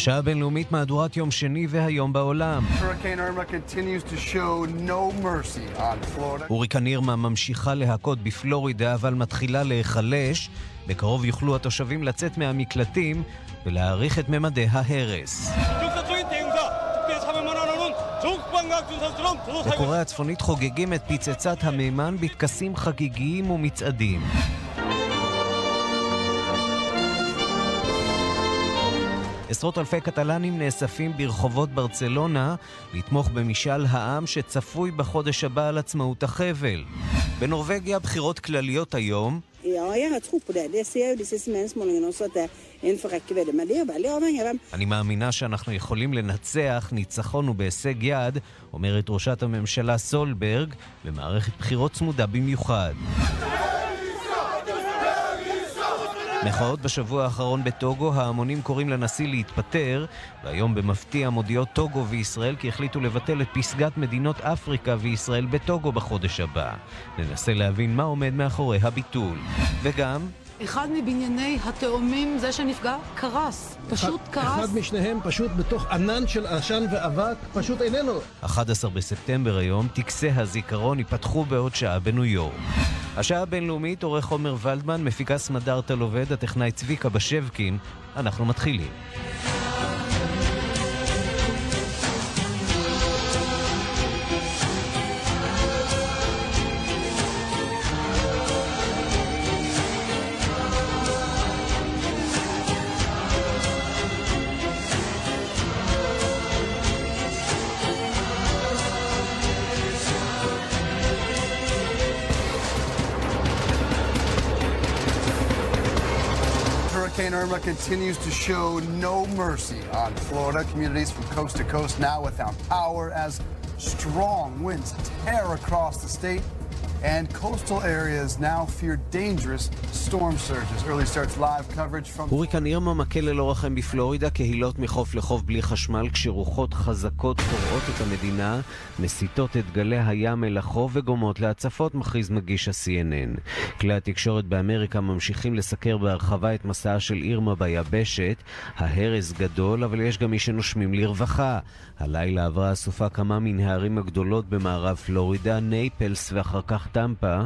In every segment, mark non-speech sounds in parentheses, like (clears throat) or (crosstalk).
השעה הבינלאומית מהדורת יום שני והיום בעולם. הוריקן אירמה ממשיכה להכות בפלורידה, אבל מתחילה להיחלש. בקרוב יוכלו התושבים לצאת מהמקלטים ולהעריך את ממדי ההרס. בקוריאה הצפונית חוגגים את פצצת המימן בטקסים חגיגיים ומצעדים. עשרות אלפי קטלנים נאספים ברחובות ברצלונה לתמוך במשאל העם שצפוי בחודש הבא על עצמאות החבל. בנורבגיה בחירות כלליות היום. אני מאמינה שאנחנו יכולים לנצח, ניצחון הוא בהישג יד, אומרת ראשת הממשלה סולברג, במערכת בחירות צמודה במיוחד. מחאות בשבוע האחרון בטוגו, ההמונים קוראים לנשיא להתפטר, והיום במפתיע מודיעות טוגו וישראל כי החליטו לבטל את פסגת מדינות אפריקה וישראל בטוגו בחודש הבא. ננסה להבין מה עומד מאחורי הביטול. וגם... אחד מבנייני התאומים, זה שנפגע, קרס. פשוט אחד, קרס. אחד משניהם פשוט בתוך ענן של עשן ואבק, פשוט איננו. 11 בספטמבר היום, טקסי הזיכרון ייפתחו בעוד שעה בניו יורק. השעה הבינלאומית, עורך עומר ולדמן, מפיקה סמדארטה לובד, הטכנאי צביקה בשבקין. אנחנו מתחילים. Continues to show no mercy on Florida. Communities from coast to coast now without power as strong winds tear across the state. And coastal areas now fear dangerous הוריקן אירמה מכה ללא רחם בפלורידה, קהילות מחוף לחוף בלי חשמל, כשרוחות חזקות קורעות את המדינה, מסיטות את גלי הים אל החוף וגורמות להצפות, מכריז מגיש ה-CNN. כלי התקשורת באמריקה ממשיכים לסקר בהרחבה את מסעה של אירמה ביבשת. ההרס גדול, אבל יש גם מי שנושמים לרווחה. הלילה עברה הסופה כמה מן הערים הגדולות במערב פלורידה, נייפלס ואחר כך טמפה.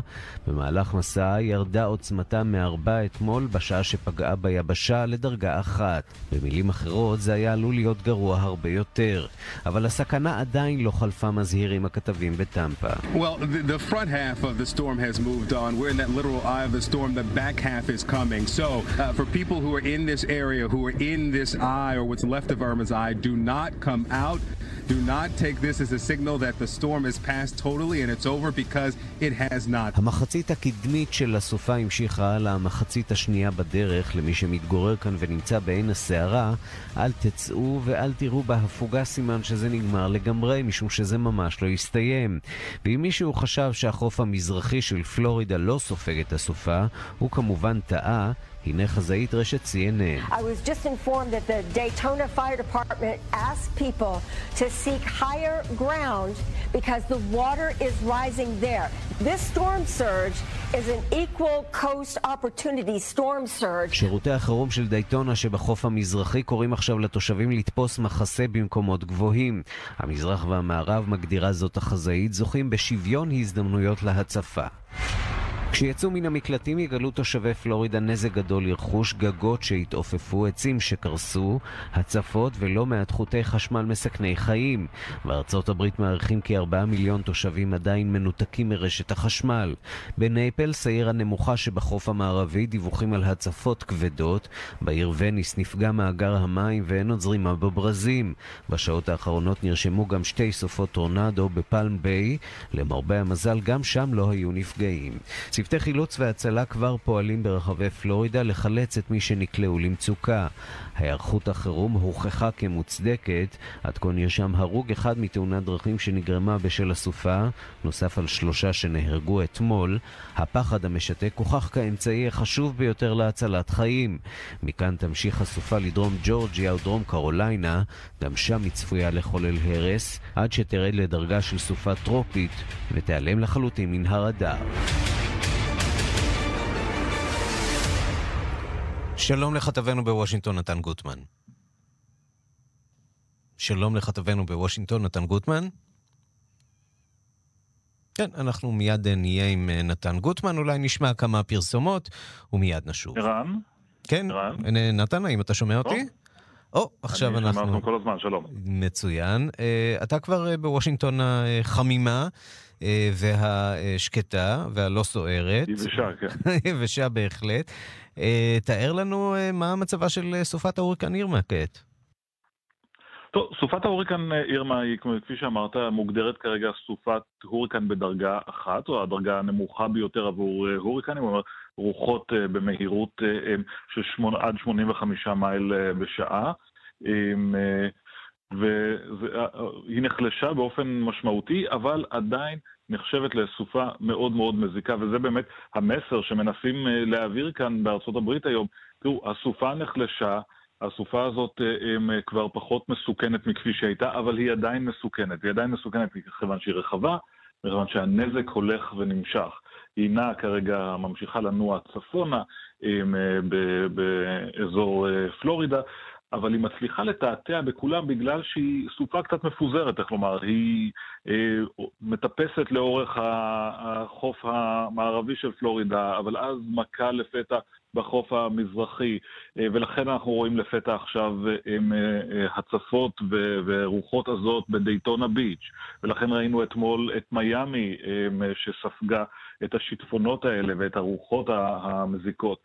במהלך מסעה ירדה עוצמתה מארבע אתמול בשעה שפגעה ביבשה לדרגה אחת. במילים אחרות זה היה עלול להיות גרוע הרבה יותר. אבל הסכנה עדיין לא חלפה מזהירים הכתבים בטמפה. Well, the, the uh. Do not take this as a signal that the storm is past totally and it's over because it has not. המחצית הקדמית של הסופה המשיכה הלאה, המחצית השנייה בדרך. למי שמתגורר כאן ונמצא בעין הסערה, אל תצאו ואל תראו בהפוגה סימן שזה נגמר לגמרי, משום שזה ממש לא יסתיים. ואם מישהו חשב שהחוף המזרחי של פלורידה לא סופג את הסופה, הוא כמובן טעה. הנה חזאית רשת CNN. שירותי החירום של דייטונה שבחוף המזרחי קוראים עכשיו לתושבים לתפוס מחסה במקומות גבוהים. המזרח והמערב, מגדירה זאת החזאית, זוכים בשוויון הזדמנויות להצפה. כשיצאו מן המקלטים יגלו תושבי פלורידה נזק גדול לרכוש, גגות שהתעופפו, עצים שקרסו, הצפות ולא מעט חוטי חשמל מסכני חיים. בארצות הברית מעריכים כי ארבעה מיליון תושבים עדיין מנותקים מרשת החשמל. בנייפלס, העיר הנמוכה שבחוף המערבי, דיווחים על הצפות כבדות. בעיר וניס נפגע מאגר המים ואין עוד זרימה בברזים. בשעות האחרונות נרשמו גם שתי סופות טורנדו בפלם ביי. למרבה המזל, גם שם לא היו נפגעים. צוותי חילוץ והצלה כבר פועלים ברחבי פלורידה לחלץ את מי שנקלעו למצוקה. היערכות החירום הוכחה כמוצדקת. עד כה נרשם הרוג אחד מתאונת דרכים שנגרמה בשל הסופה, נוסף על שלושה שנהרגו אתמול. הפחד המשתק הוכח כאמצעי החשוב ביותר להצלת חיים. מכאן תמשיך הסופה לדרום ג'ורג'יה ודרום קרוליינה, גם שם היא צפויה לחולל הרס, עד שתרד לדרגה של סופה טרופית ותיעלם לחלוטין מן הרדאר. שלום לכתבנו בוושינגטון, נתן גוטמן. שלום לכתבנו בוושינגטון, נתן גוטמן. כן, אנחנו מיד נהיה עם נתן גוטמן, אולי נשמע כמה פרסומות ומיד נשוב. ערן? כן, ערן? נתן, האם אתה שומע אותי? או, עכשיו אני אנחנו... שומע אתכם כל הזמן, שלום. מצוין. אה, אתה כבר אה, בוושינגטון החמימה אה, והשקטה והלא סוערת. יבשה, כן. (laughs) יבשה בהחלט. תאר לנו מה מצבה של סופת ההוריקן אירמה כעת. טוב, סופת ההוריקן אירמה היא, כפי שאמרת, מוגדרת כרגע סופת הוריקן בדרגה אחת, או הדרגה הנמוכה ביותר עבור הוריקנים, אומרת, רוחות במהירות של שמונה, עד 85 מייל בשעה. והיא נחלשה באופן משמעותי, אבל עדיין נחשבת לסופה מאוד מאוד מזיקה, וזה באמת המסר שמנסים להעביר כאן בארצות הברית היום. תראו, הסופה נחלשה, הסופה הזאת כבר פחות מסוכנת מכפי שהייתה, אבל היא עדיין מסוכנת. היא עדיין מסוכנת מכיוון שהיא רחבה, מכיוון שהנזק הולך ונמשך. היא נעה כרגע, ממשיכה לנוע צפונה באזור פלורידה, אבל היא מצליחה לתעתע בכולם בגלל שהיא סופה קצת מפוזרת, איך לומר, היא אה, מטפסת לאורך החוף המערבי של פלורידה, אבל אז מכה לפתע בחוף המזרחי, אה, ולכן אנחנו רואים לפתע עכשיו עם אה, אה, הצפות ורוחות עזות בדייטונה ביץ', ולכן ראינו אתמול את מיאמי שספגה את השיטפונות האלה ואת הרוחות המזיקות.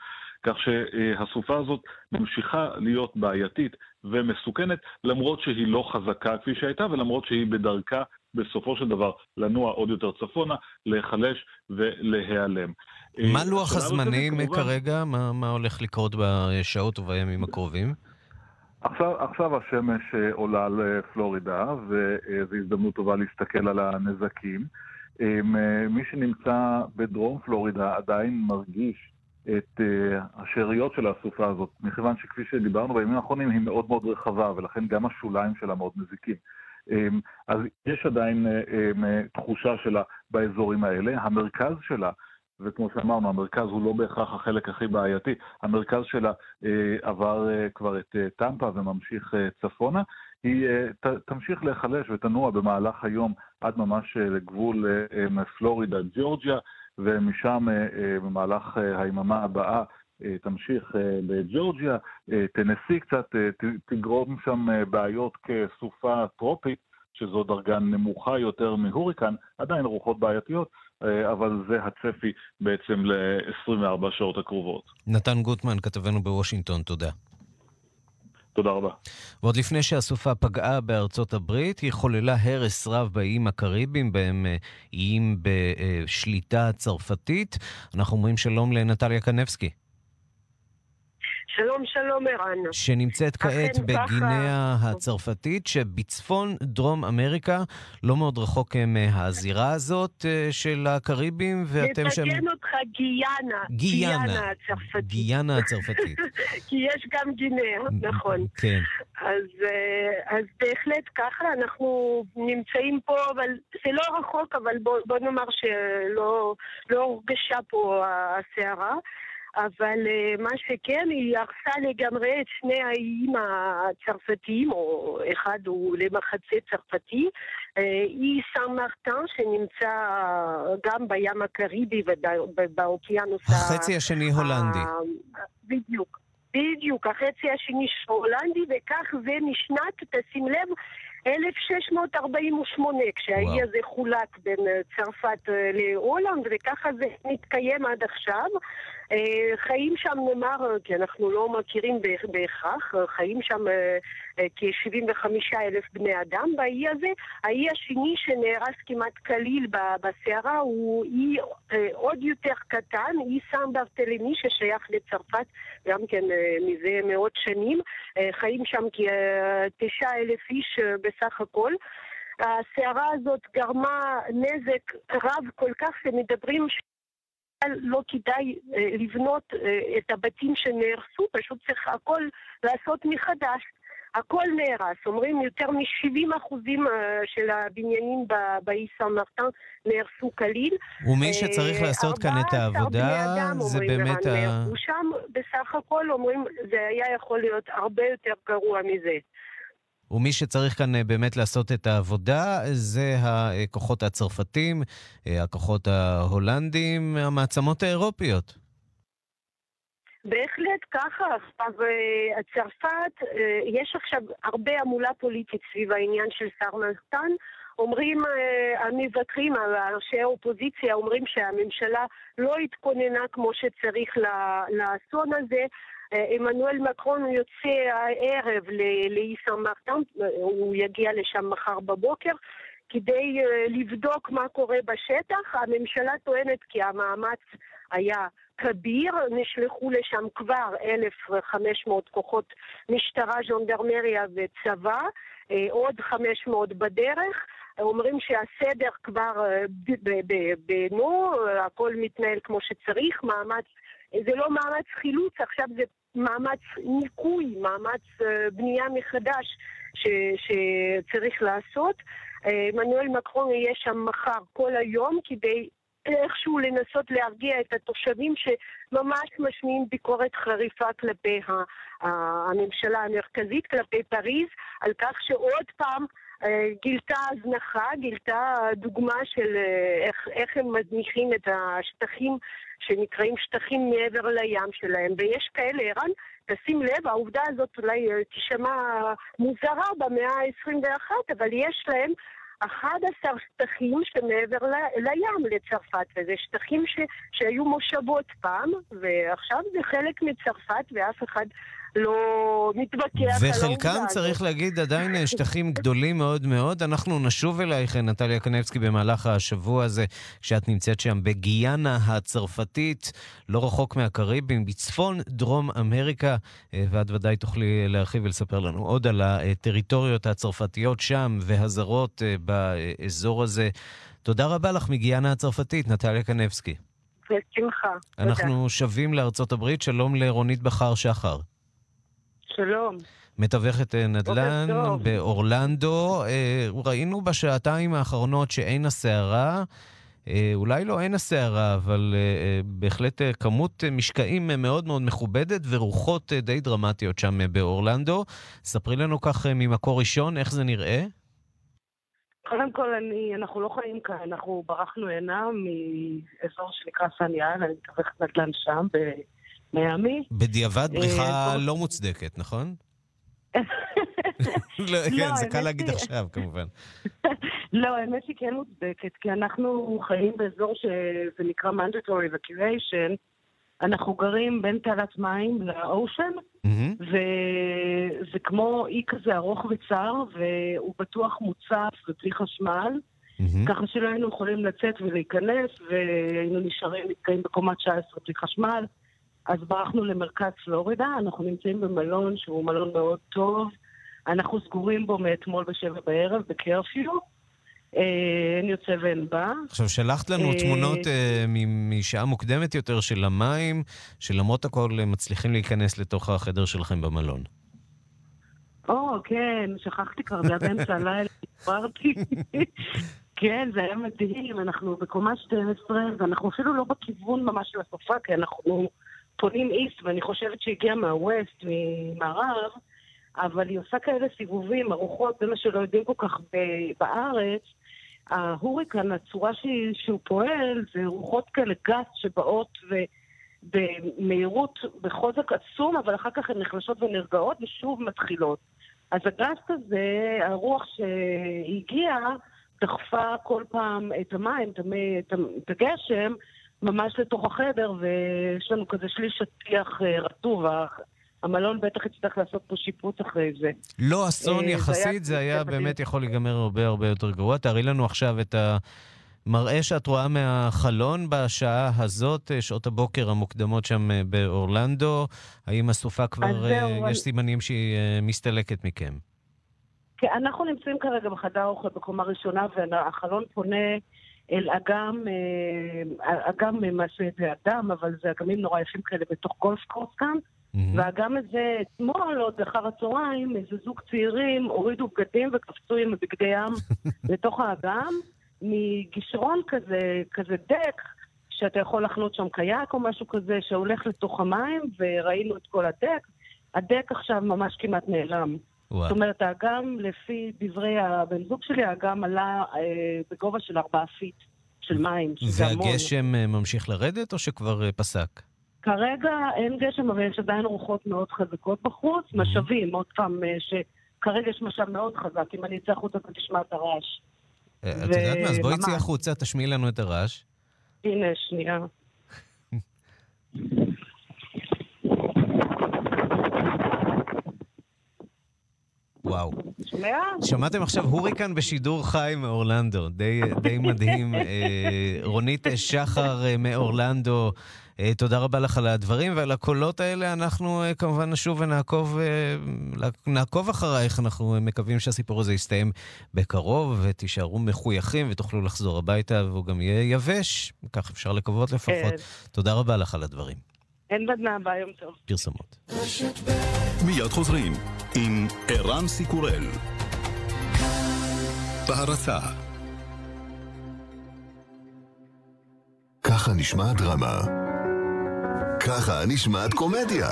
כך שהסופה הזאת ממשיכה להיות בעייתית ומסוכנת, למרות שהיא לא חזקה כפי שהייתה, ולמרות שהיא בדרכה בסופו של דבר לנוע עוד יותר צפונה, להיחלש ולהיעלם. מה לוח הזמנים כמובן... כרגע? מה, מה הולך לקרות בשעות ובימים הקרובים? עכשיו, עכשיו השמש עולה על פלורידה, וזו הזדמנות טובה להסתכל על הנזקים. מי שנמצא בדרום פלורידה עדיין מרגיש את uh, השאריות של הסופה הזאת, מכיוון שכפי שדיברנו בימים האחרונים היא מאוד מאוד רחבה, ולכן גם השוליים שלה מאוד מזיקים. Um, אז יש עדיין uh, um, תחושה שלה באזורים האלה. המרכז שלה, וכמו שאמרנו, המרכז הוא לא בהכרח החלק הכי בעייתי, המרכז שלה uh, עבר כבר את טמפה וממשיך צפונה. היא תמשיך להיחלש ותנוע במהלך היום עד ממש לגבול uh, פלורידה, ג'ורג'יה. ומשם אה, אה, במהלך אה, היממה הבאה תמשיך בג'ורג'יה, טנסי קצת, תגרום שם בעיות כסופה טרופית, שזו דרגה נמוכה יותר מהוריקן, עדיין רוחות בעייתיות, אבל זה הצפי בעצם ל-24 שעות הקרובות. נתן גוטמן, כתבנו בוושינגטון, תודה. תודה רבה. ועוד לפני שהסופה פגעה בארצות הברית, היא חוללה הרס רב באיים הקריביים, בהם אה, איים בשליטה צרפתית. אנחנו אומרים שלום לנטליה קנבסקי. שלום, שלום, ערן. שנמצאת כעת בגינאה ככה... הצרפתית, שבצפון דרום אמריקה, לא מאוד רחוק אה, מהזירה הזאת אה, של הקריבים, ואתם שם... נתקן אותך, גיאנה. גיאנה. הצרפתית. גיאנה (laughs) הצרפתית. כי יש גם גינאה, נכון. כן. אז, אה, אז בהחלט ככה, אנחנו נמצאים פה, אבל זה לא רחוק, אבל בוא, בוא נאמר שלא לא הורגשה פה הסערה. אבל אה, מה שכן, היא הרסה לגמרי את שני האיים הצרפתיים, או אחד הוא למחצה צרפתי, אה, אי סן מרטן שנמצא גם בים הקריבי ובאוקיינוס... החצי השני הולנדי. בדיוק. בדיוק, החצי השני הולנדי, וכך זה משנת, תשים לב, 1648, כשהאי הזה חולק בין אה, צרפת להולנד, וככה זה מתקיים עד עכשיו. אה, חיים שם נאמר, כי אנחנו לא מכירים בהכרח, חיים שם אה, אה, כ-75 אלף בני אדם באי הזה. האי השני שנהרס כמעט כליל בסערה הוא אי עוד יותר קטן, אי סן ברטלמי ששייך לצרפת גם כן מזה מאות שנים. חיים שם כתשעה אלף איש בסך הכל. הסערה הזאת גרמה נזק רב כל כך שמדברים לא כדאי אה, לבנות אה, את הבתים שנהרסו, פשוט צריך הכל לעשות מחדש. הכל נהרס, אומרים יותר מ-70 אחוזים אה, של הבניינים באי סן מרטן נהרסו כליל. ומי שצריך לעשות כאן את העבודה זה באמת ה... נהרסו שם בסך הכל אומרים זה היה יכול להיות הרבה יותר גרוע מזה. ומי שצריך כאן אה, באמת לעשות את העבודה זה הכוחות הצרפתים, אה, הכוחות ההולנדים, המעצמות האירופיות. בהחלט ככה. עכשיו, אה, צרפת, יש עכשיו הרבה המולה פוליטית סביב העניין של מלכתן. אומרים המבקרים, ראשי האופוזיציה, אומרים שהממשלה לא התכוננה כמו שצריך לאסון הזה. עמנואל מקרון יוצא הערב לאיסר מרטן, הוא יגיע לשם מחר בבוקר. כדי אה, לבדוק מה קורה בשטח. הממשלה טוענת כי המאמץ היה כביר, נשלחו לשם כבר 1,500 כוחות משטרה, ז'ונדרמריה וצבא, אה, עוד 500 בדרך. אומרים שהסדר כבר אה, בינו, הכל מתנהל כמו שצריך, מאמץ, זה לא מאמץ חילוץ, עכשיו זה מאמץ ניקוי, מאמץ אה, בנייה מחדש ש, שצריך לעשות. אה, מנואל מקרון יהיה שם מחר כל היום כדי איכשהו לנסות להרגיע את התושבים שממש משמיעים ביקורת חריפה כלפי הממשלה המרכזית, כלפי פריז, על כך שעוד פעם גילתה הזנחה, גילתה דוגמה של איך, איך הם מזניחים את השטחים שנקראים שטחים מעבר לים שלהם, ויש כאלה, ערן, תשים לב, העובדה הזאת אולי אה, תישמע מוזרה במאה ה-21, אבל יש להם 11 שטחים שמעבר ל- לים לצרפת, וזה שטחים ש- שהיו מושבות פעם, ועכשיו זה חלק מצרפת, ואף אחד לא מתווכח על העובדה וחלקם, צריך להגיד, עדיין שטחים גדולים מאוד מאוד. אנחנו נשוב אלייך, נטליה קנבסקי, במהלך השבוע הזה, כשאת נמצאת שם בגיאנה הצרפתית, לא רחוק מהקריבים, בצפון דרום אמריקה, אה, ואת ודאי תוכלי להרחיב ולספר לנו עוד על הטריטוריות הצרפתיות שם והזרות אה, באזור הזה. תודה רבה לך מגיאנה הצרפתית, נטליה קנבסקי. בשמחה. אנחנו שבים לארצות הברית, שלום לרונית בכר שחר. שלום. מתווכת אה, נדל"ן באורלנדו. אה, ראינו בשעתיים האחרונות שעין הסערה, אה, אולי לא עין הסערה, אבל בהחלט כמות משקעים מאוד מאוד מכובדת ורוחות די דרמטיות שם באורלנדו. ספרי לנו כך ממקור ראשון, איך זה נראה? קודם כל, אני, אנחנו לא חיים כאן, אנחנו ברחנו הנה מאזור שנקרא סניאל, אני מתווכת נדל"ן שם, מיאמי. בדיעבד בריחה לא מוצדקת, נכון? (laughs) לא, כן, לא, זה קל להגיד עכשיו, כמובן. (laughs) לא, האמת היא כן מוצדקת, כי אנחנו חיים באזור שזה נקרא mandatory evacuation. אנחנו גרים בין תעלת מים לאושן, וזה כמו אי כזה ארוך וצר, והוא בטוח מוצף ובלי חשמל, ככה שלא היינו יכולים לצאת ולהיכנס, והיינו נשארים, נתקעים בקומה 19 בלי חשמל. אז ברחנו למרכז פלורידה, אנחנו נמצאים במלון שהוא מלון מאוד טוב. אנחנו סגורים בו מאתמול בשבע בערב, בקרפיו. אה, אין יוצא ואין בא. עכשיו, שלחת לנו אה, תמונות אה, משעה מוקדמת יותר של המים, שלמרות הכל מצליחים להיכנס לתוך החדר שלכם במלון. או, כן, שכחתי כבר, זה היה באמצע הלילה, התבררתי. כן, זה היה מדהים, אנחנו בקומה 12, ואנחנו אפילו לא בכיוון ממש של הסופה, כי אנחנו פונים איסט, ואני חושבת שהגיעה מהווסט, ממערב, אבל היא עושה כאלה סיבובים, הרוחות, זה מה שלא יודעים כל כך בארץ. ההוריקן, הצורה שהיא, שהוא פועל, זה רוחות כאלה גס שבאות ו... במהירות, בחוזק עצום, אבל אחר כך הן נחלשות ונרגעות ושוב מתחילות. אז הגסט הזה, הרוח שהגיעה, דחפה כל פעם את המים, את הגשם, ממש לתוך החדר, ויש לנו כזה שליש שטיח אה, רטוב. המלון בטח יצטרך לעשות פה שיפוץ אחרי זה. לא אסון אה, יחסית, זה היה באמת יכול להיגמר הרבה הרבה יותר גרוע. תארי לנו עכשיו את המראה שאת רואה מהחלון בשעה הזאת, אה, שעות הבוקר המוקדמות שם באורלנדו. האם הסופה כבר, יש סימנים שהיא מסתלקת מכם? כן, אנחנו נמצאים כרגע בחדר אוכל בקומה ראשונה, והחלון פונה... אל אגם, אה, אגם מעשה ידי אדם, אבל זה אגמים נורא יפים כאלה בתוך גולף קורס כאן. Mm-hmm. והאגם הזה, אתמול, עוד אחר הצהריים, איזה זוג צעירים הורידו בגדים וקפצו עם בגדי ים (laughs) לתוך האגם, מין גישרון כזה, כזה דק, שאתה יכול לחנות שם קייק או משהו כזה, שהולך לתוך המים, וראינו את כל הדק. הדק עכשיו ממש כמעט נעלם. וואו. זאת אומרת, האגם, לפי דברי הבן זוג שלי, האגם עלה אה, בגובה של ארבעה feet של מים, שזה המון. והגשם אה, ממשיך לרדת או שכבר אה, פסק? כרגע אין גשם, אבל יש עדיין רוחות מאוד חזקות בחוץ. Mm-hmm. משבים, עוד פעם, אה, שכרגע יש משב מאוד חזק. אם אני אצא החוצה, אתה תשמע את הרעש. את יודעת מה? אז בואי צאי החוצה, תשמיעי לנו את הרעש. הנה, שנייה. (laughs) וואו. שומע? שמעתם עכשיו הוריקן בשידור חי מאורלנדו, די, די מדהים. אה, רונית שחר אה, מאורלנדו, אה, תודה רבה לך על הדברים ועל הקולות האלה. אנחנו כמובן נשוב ונעקוב נעקוב אחרייך. אנחנו מקווים שהסיפור הזה יסתיים בקרוב ותישארו מחויכים ותוכלו לחזור הביתה והוא גם יהיה יבש. כך אפשר לקוות לפחות. כן. תודה רבה לך על הדברים. אין בדנה הבא, יום טוב. פרסומות. מיד חוזרים עם ערן סיקורל. בהרצה ככה נשמעת דרמה. ככה נשמעת קומדיה.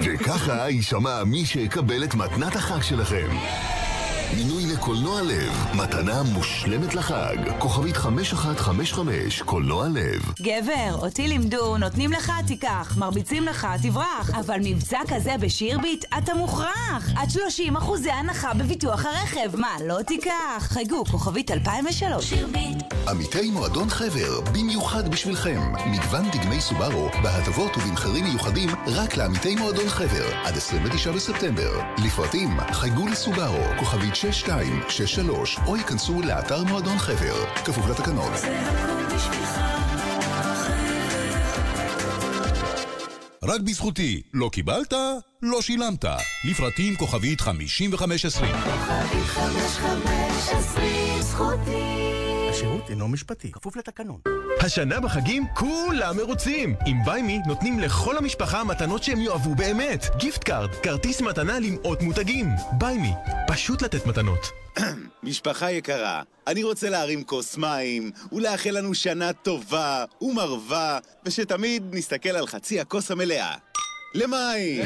וככה יישמע מי שיקבל את מתנת החג שלכם. מינוי לקולנוע לב, מתנה מושלמת לחג. כוכבית 5155, קולנוע לב. גבר, אותי לימדו, נותנים לך, תיקח, מרביצים לך, תברח. אבל מבצע כזה בשירביט, אתה מוכרח. עד 30 אחוזי הנחה בביטוח הרכב. מה, לא תיקח? חייגו, כוכבית 2003. שירביט. עמיתי מועדון חבר, במיוחד בשבילכם. מגוון דגמי סובארו, בהטבות ובמחירים מיוחדים, רק לעמיתי מועדון חבר. עד 29 בספטמבר. לפרטים, חייגו לסובארו, כוכבית 6263, או ייכנסו לאתר מועדון חבר, כפוף לתקנון. רק בזכותי. לא קיבלת? לא שילמת. לפרטים כוכבית 5520. כוכבית 5520, זכותי. השירות אינו משפטי, כפוף לתקנון. השנה בחגים כולם מרוצים! עם BUYME נותנים לכל המשפחה מתנות שהם יאהבו באמת. gift card, כרטיס מתנה למאות מותגים. BUYME, פשוט לתת מתנות. (clears throat) משפחה יקרה, אני רוצה להרים כוס מים, ולאחל לנו שנה טובה ומרווה, ושתמיד נסתכל על חצי הכוס המלאה. למים!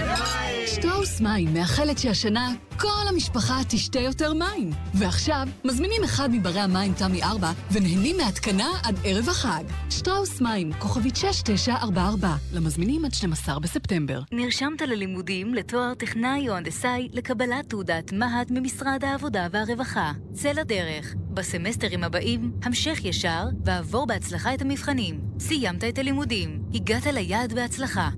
שטראוס מים מאחלת שהשנה כל המשפחה תשתה יותר מים. ועכשיו, מזמינים אחד מברי המים תמי 4 ונהנים מהתקנה עד ערב החג. שטראוס מים, כוכבית 6944, למזמינים עד 12 בספטמבר. נרשמת ללימודים לתואר טכנאי או הנדסאי לקבלת תעודת מה"ט ממשרד העבודה והרווחה. צא לדרך. בסמסטרים הבאים, המשך ישר ועבור בהצלחה את המבחנים. סיימת את הלימודים, הגעת ליעד בהצלחה.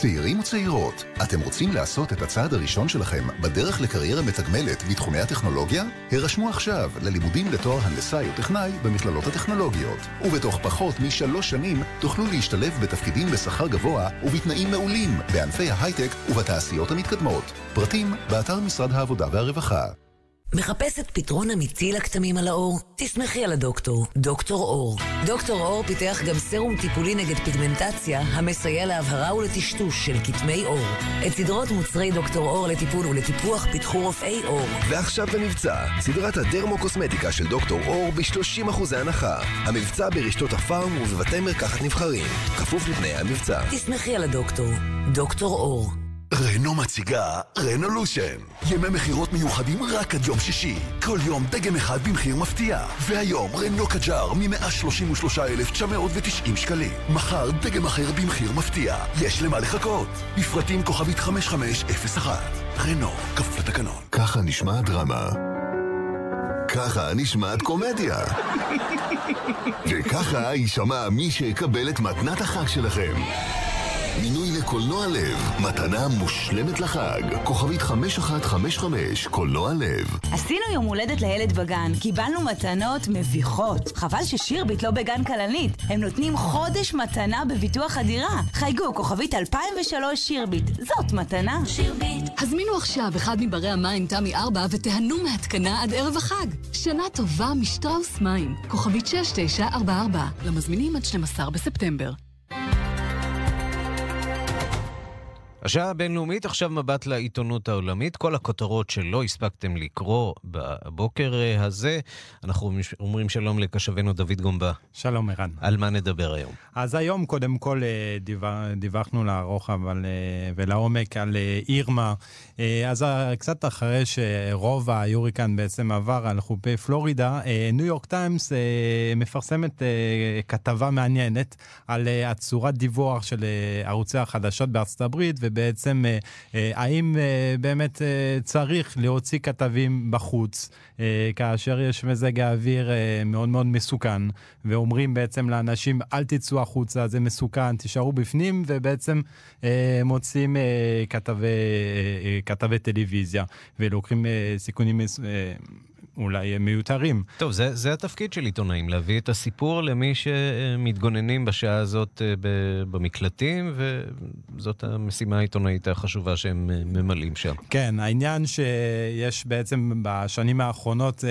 צעירים וצעירות, אתם רוצים לעשות את הצעד הראשון שלכם בדרך לקריירה מתגמלת בתחומי הטכנולוגיה? הרשמו עכשיו ללימודים לתואר הנדסאי או טכנאי במכללות הטכנולוגיות, ובתוך פחות משלוש שנים תוכלו להשתלב בתפקידים בשכר גבוה ובתנאים מעולים בענפי ההייטק ובתעשיות המתקדמות. פרטים באתר משרד העבודה והרווחה. מחפשת פתרון אמיתי לכתמים על האור? תסמכי על הדוקטור, דוקטור אור. דוקטור אור פיתח גם סרום טיפולי נגד פיגמנטציה, המסייע להבהרה ולטשטוש של כתמי אור. את סדרות מוצרי דוקטור אור לטיפול ולטיפוח פיתחו רופאי אור. ועכשיו במבצע, סדרת הדרמו-קוסמטיקה של דוקטור אור ב-30% הנחה. המבצע ברשתות הפארם ובבתי מרקחת נבחרים. כפוף לתנאי המבצע. תסמכי על הדוקטור, דוקטור אור. רנו מציגה רנולושן. ימי מכירות מיוחדים רק עד יום שישי. כל יום דגם אחד במחיר מפתיע. והיום רנו קג'אר מ-133,990 שקלים. מחר דגם אחר במחיר מפתיע. יש למה לחכות. בפרטים כוכבית 5501. רנו, כפוף לתקנון. ככה נשמע דרמה. ככה נשמעת קומדיה. וככה יישמע מי שיקבל את מתנת החג שלכם. מינוי לקולנוע לב, מתנה מושלמת לחג. כוכבית 5155, קולנוע לב. עשינו יום הולדת לילד בגן, קיבלנו מתנות מביכות. חבל ששירביט לא בגן כלנית. הם נותנים חודש מתנה בביטוח הדירה. חייגו, כוכבית 2003 שירביט. זאת מתנה. שירביט. הזמינו עכשיו אחד מברי המים תמי 4 ותיהנו מהתקנה עד ערב החג. שנה טובה משטראוס מים. כוכבית 6944. למזמינים עד 12 בספטמבר. השעה הבינלאומית, עכשיו מבט לעיתונות העולמית. כל הכותרות שלא הספקתם לקרוא בבוקר אה, הזה, אנחנו אומרים שלום לקשבנו דוד גומבה. שלום, ערן. על מה נדבר היום? אז היום קודם כל אה, דיווחנו לרוחב על, ולעומק על אירמה. אז קצת אחרי שרוב היוריקן בעצם עבר על חופי פלורידה, ניו יורק טיימס מפרסמת כתבה מעניינת על הצורת דיווח של ערוצי החדשות בארצות הברית, ובעצם אה, אה, האם אה, באמת צריך להוציא כתבים בחוץ, כאשר יש מזג האוויר מאוד מאוד מסוכן, ואומרים בעצם לאנשים, אל תצאו החוצה, זה מסוכן, תישארו בפנים, ובעצם מוצאים כתבי, כתבי טלוויזיה, ולוקחים סיכונים אולי מיותרים. טוב, זה, זה התפקיד של עיתונאים, להביא את הסיפור למי שמתגוננים בשעה הזאת אה, במקלטים, וזאת המשימה העיתונאית החשובה שהם אה, ממלאים שם. כן, העניין שיש בעצם בשנים האחרונות...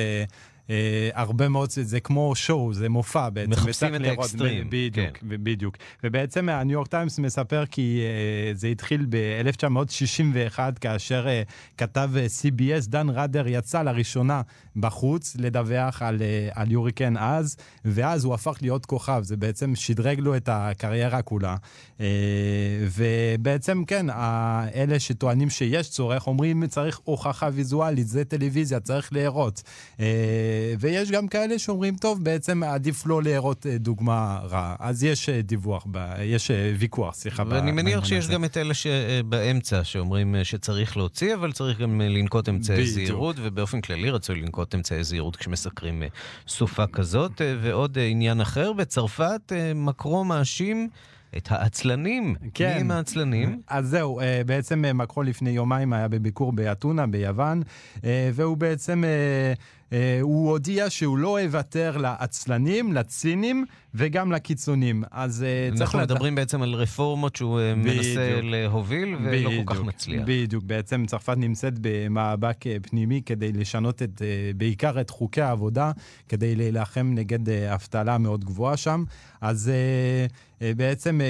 אה, הרבה מאוד, זה כמו show, זה מופע בעצם. מחפשים את האקסטרים. בדיוק, כן. בדיוק. ובעצם הניו יורק טיימס מספר כי אה, זה התחיל ב-1961, כאשר אה, כתב אה, CBS, דן ראת'ר, יצא לראשונה בחוץ לדווח על, אה, על הוריקן אז, ואז הוא הפך להיות כוכב, זה בעצם שדרג לו את הקריירה כולה. אה, ובעצם, כן, אלה שטוענים שיש צורך, אומרים צריך הוכחה ויזואלית, זה טלוויזיה, צריך להראות. אה, ויש גם כאלה שאומרים, טוב, בעצם עדיף לא להראות אה, דוגמה רעה. אז יש אה, דיווח, יש אה, ויכוח, סליחה. ואני מניח שיש גם את אלה שבאמצע, שאומרים שצריך להוציא, אבל צריך גם לנקוט אמצעי זהירות, ובאופן כללי רצוי לנקוט אמצעי זהירות כשמסקרים סופה כזאת. ועוד עניין אחר, בצרפת מקרו מאשים... את העצלנים. כן. מי הם העצלנים? אז זהו, בעצם מקרו לפני יומיים היה בביקור באתונה, ביוון, והוא בעצם אה, הוא הודיע שהוא לא יוותר לעצלנים, לצינים וגם לקיצונים. אז אה, צריך... אנחנו מדברים בעצם על רפורמות שהוא אה, בדיוק, מנסה להוביל ולא בדיוק, כל כך מצליח. בדיוק, בעצם צרפת נמצאת במאבק פנימי כדי לשנות את, בעיקר את חוקי העבודה, כדי להילחם נגד אבטלה מאוד גבוהה שם. אז בעצם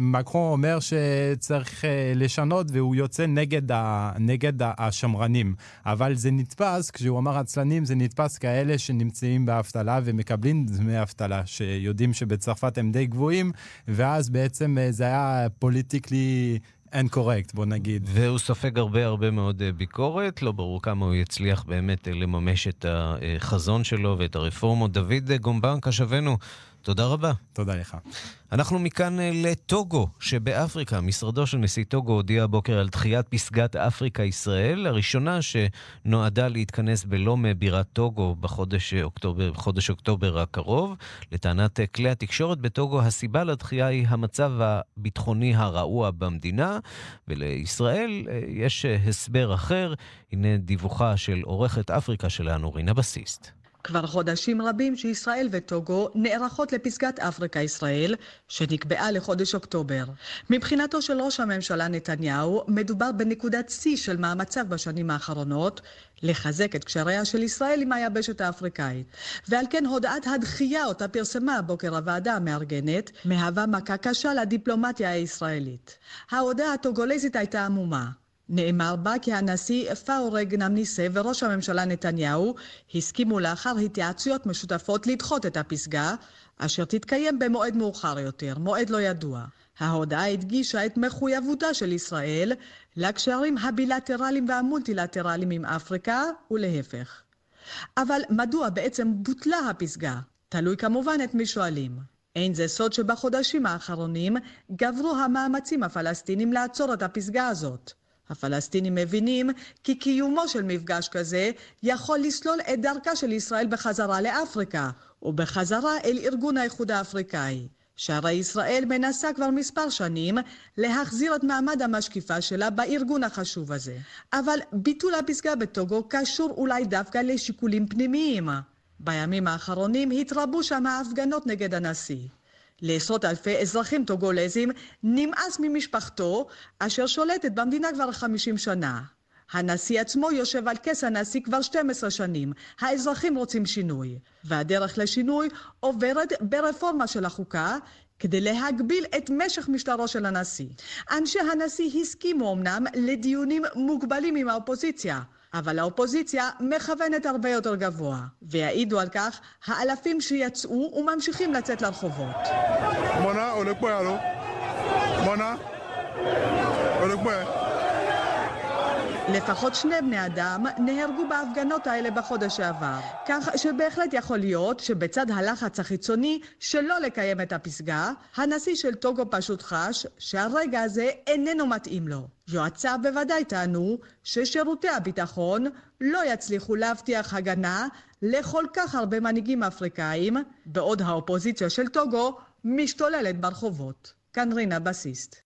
מקרו אומר שצריך לשנות והוא יוצא נגד, ה, נגד השמרנים. אבל זה נתפס, כשהוא אמר עצלנים, זה נתפס כאלה שנמצאים באבטלה ומקבלים דמי אבטלה, שיודעים שבצרפת הם די גבוהים, ואז בעצם אה, זה היה politically... incorrect, בוא נגיד. והוא סופג הרבה הרבה מאוד אה, ביקורת, לא ברור כמה הוא יצליח באמת אה, לממש את החזון שלו ואת הרפורמות. דוד גומבן, כתבנו, תודה רבה. תודה לך. אנחנו מכאן אה, לטוגו שבאפריקה. משרדו של נשיא טוגו הודיע הבוקר על דחיית פסגת אפריקה-ישראל, הראשונה שנועדה להתכנס בלומה בירת טוגו בחודש אוקטובר, בחודש אוקטובר הקרוב. לטענת אה, כלי התקשורת בטוגו, הסיבה לדחייה היא המצב הביטחוני הרעוע במדינה, ולישראל אה, יש הסבר אחר. הנה דיווחה של עורכת אפריקה שלנו, רינה בסיסט. כבר חודשים רבים שישראל וטוגו נערכות לפסגת אפריקה-ישראל, שנקבעה לחודש אוקטובר. מבחינתו של ראש הממשלה נתניהו, מדובר בנקודת שיא של מאמציו בשנים האחרונות, לחזק את קשריה של ישראל עם היבשת האפריקאית. ועל כן הודעת הדחייה אותה פרסמה הבוקר הוועדה המארגנת, מהווה מכה קשה לדיפלומטיה הישראלית. ההודעה הטוגולזית הייתה עמומה. נאמר בה כי הנשיא פאורג נמניסה וראש הממשלה נתניהו הסכימו לאחר התייעצויות משותפות לדחות את הפסגה, אשר תתקיים במועד מאוחר יותר, מועד לא ידוע. ההודעה הדגישה את מחויבותה של ישראל לקשרים הבילטרליים והמולטילטרליים עם אפריקה, ולהפך. אבל מדוע בעצם בוטלה הפסגה? תלוי כמובן את מי שואלים. אין זה סוד שבחודשים האחרונים גברו המאמצים הפלסטינים לעצור את הפסגה הזאת. הפלסטינים מבינים כי קיומו של מפגש כזה יכול לסלול את דרכה של ישראל בחזרה לאפריקה, ובחזרה אל ארגון האיחוד האפריקאי. שהרי ישראל מנסה כבר מספר שנים להחזיר את מעמד המשקיפה שלה בארגון החשוב הזה. אבל ביטול הפסגה בטוגו קשור אולי דווקא לשיקולים פנימיים. בימים האחרונים התרבו שם ההפגנות נגד הנשיא. לעשרות אלפי אזרחים טוגולזים נמאס ממשפחתו אשר שולטת במדינה כבר חמישים שנה. הנשיא עצמו יושב על כס הנשיא כבר 12 שנים. האזרחים רוצים שינוי. והדרך לשינוי עוברת ברפורמה של החוקה, כדי להגביל את משך משטרו של הנשיא. אנשי הנשיא הסכימו אמנם לדיונים מוגבלים עם האופוזיציה, אבל האופוזיציה מכוונת הרבה יותר גבוה, ויעידו על כך האלפים שיצאו וממשיכים לצאת לרחובות. מונה, הולך פה יאללה. מונה, הולך פה לפחות שני בני אדם נהרגו בהפגנות האלה בחודש שעבר. כך שבהחלט יכול להיות שבצד הלחץ החיצוני שלא לקיים את הפסגה, הנשיא של טוגו פשוט חש שהרגע הזה איננו מתאים לו. יועציו בוודאי טענו ששירותי הביטחון לא יצליחו להבטיח הגנה לכל כך הרבה מנהיגים אפריקאים, בעוד האופוזיציה של טוגו משתוללת ברחובות. כאן רינה בסיסט.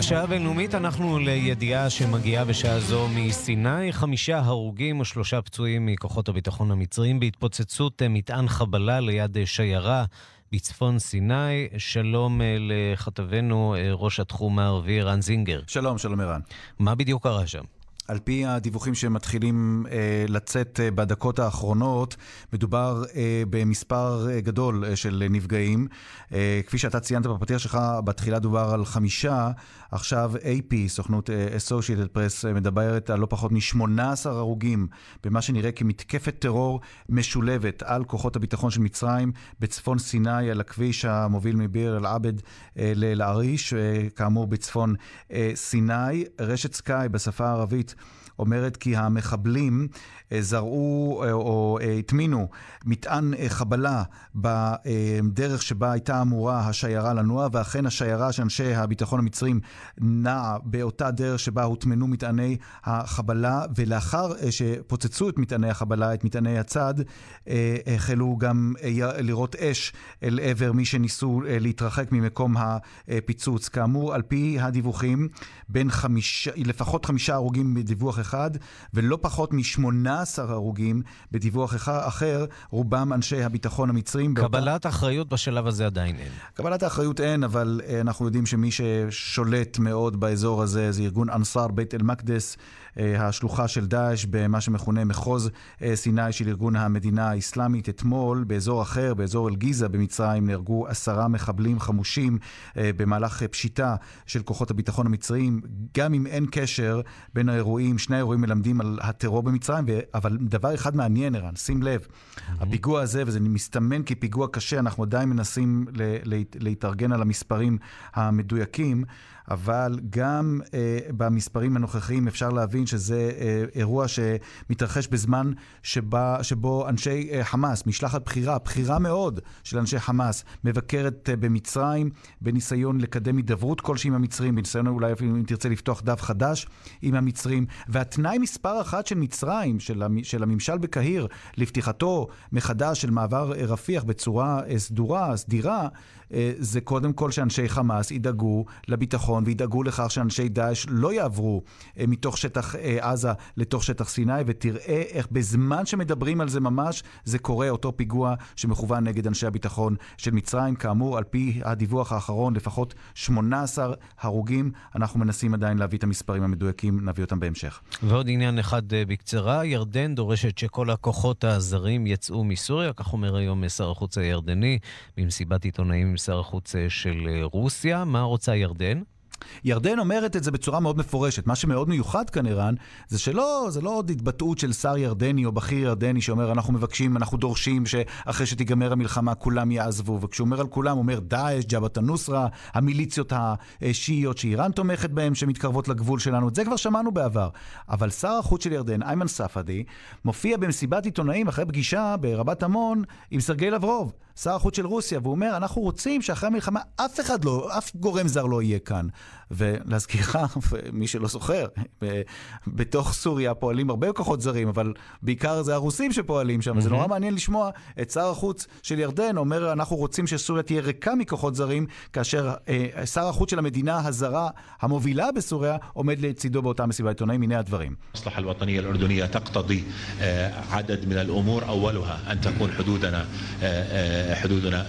השעה הבינלאומית אנחנו לידיעה שמגיעה בשעה זו מסיני, חמישה הרוגים ושלושה פצועים מכוחות הביטחון המצריים בהתפוצצות מטען חבלה ליד שיירה בצפון סיני. שלום אה, לכתבנו אה, ראש התחום הערבי רן זינגר. שלום, שלום ערן. מה בדיוק קרה שם? על פי הדיווחים שמתחילים אה, לצאת אה, בדקות האחרונות, מדובר אה, במספר אה, גדול אה, של נפגעים. אה, כפי שאתה ציינת בפתיח שלך, בתחילה דובר על חמישה, עכשיו AP, סוכנות אה, Associated Press, אה, מדברת על לא פחות מ-18 הרוגים במה שנראה כמתקפת טרור משולבת על כוחות הביטחון של מצרים בצפון סיני, על הכביש המוביל מביר אל-עבד אה, לאל-עריש, אה, כאמור בצפון אה, סיני. רשת סקאי בשפה הערבית אומרת כי המחבלים אה, זרעו אה, או אה, הטמינו מטען חבלה בדרך שבה הייתה אמורה השיירה לנוע, ואכן השיירה של אנשי הביטחון המצרים נעה באותה דרך שבה הוטמנו מטעני החבלה, ולאחר שפוצצו את מטעני החבלה, את מטעני הצד, החלו גם לראות אש אל עבר מי שניסו להתרחק ממקום הפיצוץ. כאמור, על פי הדיווחים, בין חמיש, לפחות חמישה הרוגים בדיווח אחד, ולא פחות משמונה 18 הרוגים בדיווח אחר, רובם אנשי הביטחון המצרים. קבלת באותה... אחריות בשלב הזה עדיין אין. קבלת האחריות אין, אבל אה, אנחנו יודעים שמי ששולט מאוד באזור הזה זה ארגון אנסאר בית אל-מקדס, השלוחה של דאעש במה שמכונה מחוז אה, סיני של ארגון המדינה האסלאמית. אתמול, באזור אחר, באזור אל-גיזה במצרים, נהרגו עשרה מחבלים חמושים במהלך פשיטה של כוחות הביטחון המצריים. גם אם אין קשר בין האירועים, שני האירועים מלמדים על הטרור במצרים, אבל דבר אחד מעניין, ערן, שים לב. הפיגוע הזה, וזה מסתמן כפיגוע קשה, אנחנו עדיין מנסים להתארגן על המספרים המדויקים, אבל גם אה, במספרים הנוכחיים אפשר להבין שזה אה, אירוע שמתרחש בזמן שבה, שבו אנשי אה, חמאס, משלחת בכירה, בכירה מאוד של אנשי חמאס, מבקרת אה, במצרים בניסיון לקדם הידברות כלשהי עם המצרים, בניסיון אולי אפילו אם תרצה לפתוח דף חדש עם המצרים. והתנאי מספר אחת של מצרים, של, המ, של הממשל בקהיר, לפתיחתו מחדש של מעבר רפיח בצורה אה, סדורה, סדירה, אה, זה קודם כל שאנשי חמאס ידאגו לביטחון וידאגו לכך שאנשי דאעש לא יעברו אה, מתוך שטח אה, עזה לתוך שטח סיני, ותראה איך בזמן שמדברים על זה ממש, זה קורה אותו פיגוע שמכוון נגד אנשי הביטחון של מצרים. כאמור, על פי הדיווח האחרון, לפחות 18 הרוגים. אנחנו מנסים עדיין להביא את המספרים המדויקים, נביא אותם בהמשך. ועוד עניין אחד בקצרה, ירדן דורשת שכל הכוחות הזרים יצאו מסוריה, כך אומר היום שר החוץ הירדני במסיבת עיתונאים שר החוץ אה, של אה, רוסיה. מה רוצה ירדן? ירדן אומרת את זה בצורה מאוד מפורשת. מה שמאוד מיוחד כאן, ערן, זה שלא, זה לא עוד התבטאות של שר ירדני או בכיר ירדני שאומר, אנחנו מבקשים, אנחנו דורשים שאחרי שתיגמר המלחמה כולם יעזבו. וכשהוא אומר על כולם, הוא אומר דאעש, ג'בהת א-נוסרה, המיליציות השיעיות שאיראן תומכת בהן, שמתקרבות לגבול שלנו. את זה כבר שמענו בעבר. אבל שר החוץ של ירדן, איימן ספאדי, מופיע במסיבת עיתונאים אחרי פגישה ברבת עמון עם סרגי לברוב. שר החוץ של רוסיה, והוא אומר, אנחנו רוצים שאחרי המלחמה אף אחד לא, אף גורם זר לא יהיה כאן. ולהזכירך, (laughs) מי שלא זוכר, בתוך סוריה פועלים הרבה כוחות זרים, אבל בעיקר זה הרוסים שפועלים שם. Mm-hmm. זה נורא מעניין לשמוע את שר החוץ של ירדן אומר, אנחנו רוצים שסוריה תהיה ריקה מכוחות זרים, כאשר אה, שר החוץ של המדינה הזרה המובילה בסוריה עומד לצידו באותה מסיבת עיתונאים. הנה הדברים. المصلحة الوطنية الأردنية تقتضي عدد من الأمور أولها أن تكون حدودنا حدودنا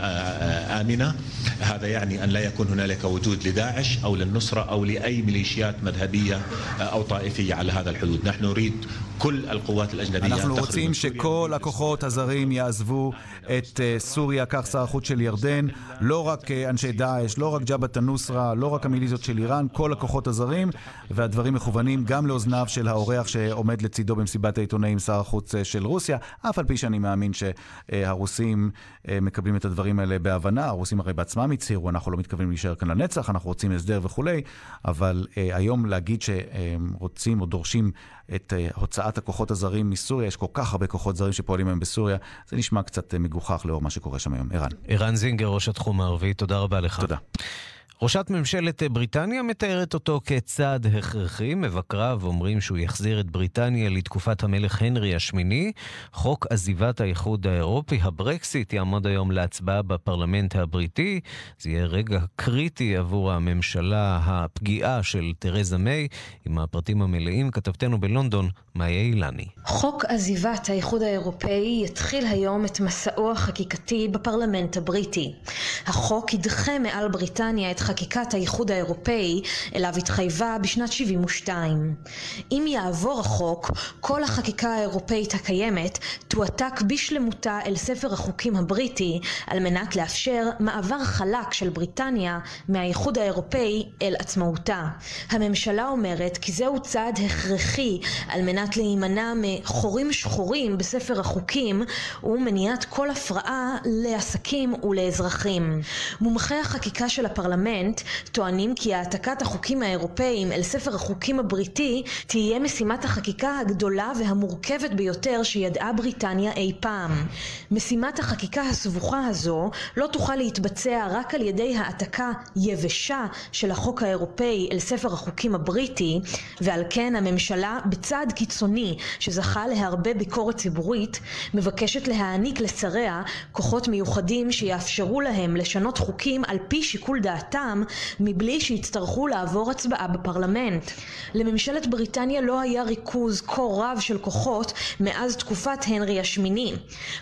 آمنة هذا يعني أن لا يكون هنالك وجود لداعش أو للنصرة أو لأي ميليشيات مذهبية أو طائفية على هذا الحدود نحن نريد كل القوات الأجنبية אנחנו רוצים שכל הכוחות הזרים יעזבו את סוריה, כך שר החוץ של ירדן, לא רק אנשי דאעש, לא רק ג'בהת א-נוסרה, לא רק המיליציות של איראן, כל הכוחות הזרים, והדברים מכוונים גם לאוזניו של האורח שעומד לצידו במסיבת העיתונאים, שר החוץ של רוסיה, אף על פי שאני מאמין שהרוסים מקבלים את הדברים האלה בהבנה, הרוסים הרי בעצמם הצהירו, אנחנו לא מתכוונים להישאר כאן לנצח, אנחנו רוצים הסדר וכולי, אבל היום להגיד שהם רוצים או דורשים את הוצאת הכוחות הזרים מסוריה, יש כל כך הרבה כוחות זרים שפועלים היום בסוריה, זה נשמע קצת מגוחך לאור מה שקורה שם היום. ערן. ערן זינגר, ראש התחום הערבי, תודה רבה לך. תודה. ראשת ממשלת בריטניה מתארת אותו כצעד הכרחי. מבקריו אומרים שהוא יחזיר את בריטניה לתקופת המלך הנרי השמיני. חוק עזיבת האיחוד האירופי, הברקסיט, יעמוד היום להצבעה בפרלמנט הבריטי. זה יהיה רגע קריטי עבור הממשלה הפגיעה של תרזה מיי. עם הפרטים המלאים, כתבתנו בלונדון, מאיה אילני. חוק עזיבת האיחוד האירופאי יתחיל היום את מסעו החקיקתי בפרלמנט הבריטי. החוק ידחה מעל בריטניה את חקיקת האיחוד האירופאי אליו התחייבה בשנת 72. אם יעבור החוק, כל החקיקה האירופאית הקיימת תועתק בשלמותה אל ספר החוקים הבריטי על מנת לאפשר מעבר חלק של בריטניה מהאיחוד האירופאי אל עצמאותה. הממשלה אומרת כי זהו צעד הכרחי על מנת להימנע מחורים שחורים בספר החוקים ומניעת כל הפרעה לעסקים ולאזרחים. מומחי החקיקה של הפרלמנט טוענים כי העתקת החוקים האירופאיים אל ספר החוקים הבריטי תהיה משימת החקיקה הגדולה והמורכבת ביותר שידעה בריטניה אי פעם. משימת החקיקה הסבוכה הזו לא תוכל להתבצע רק על ידי העתקה יבשה של החוק האירופאי אל ספר החוקים הבריטי ועל כן הממשלה בצעד קיצוני שזכה להרבה ביקורת ציבורית מבקשת להעניק לשריה כוחות מיוחדים שיאפשרו להם לשנות חוקים על פי שיקול דעתם מבלי שיצטרכו לעבור הצבעה בפרלמנט. לממשלת בריטניה לא היה ריכוז כה רב של כוחות מאז תקופת הנרי השמיני.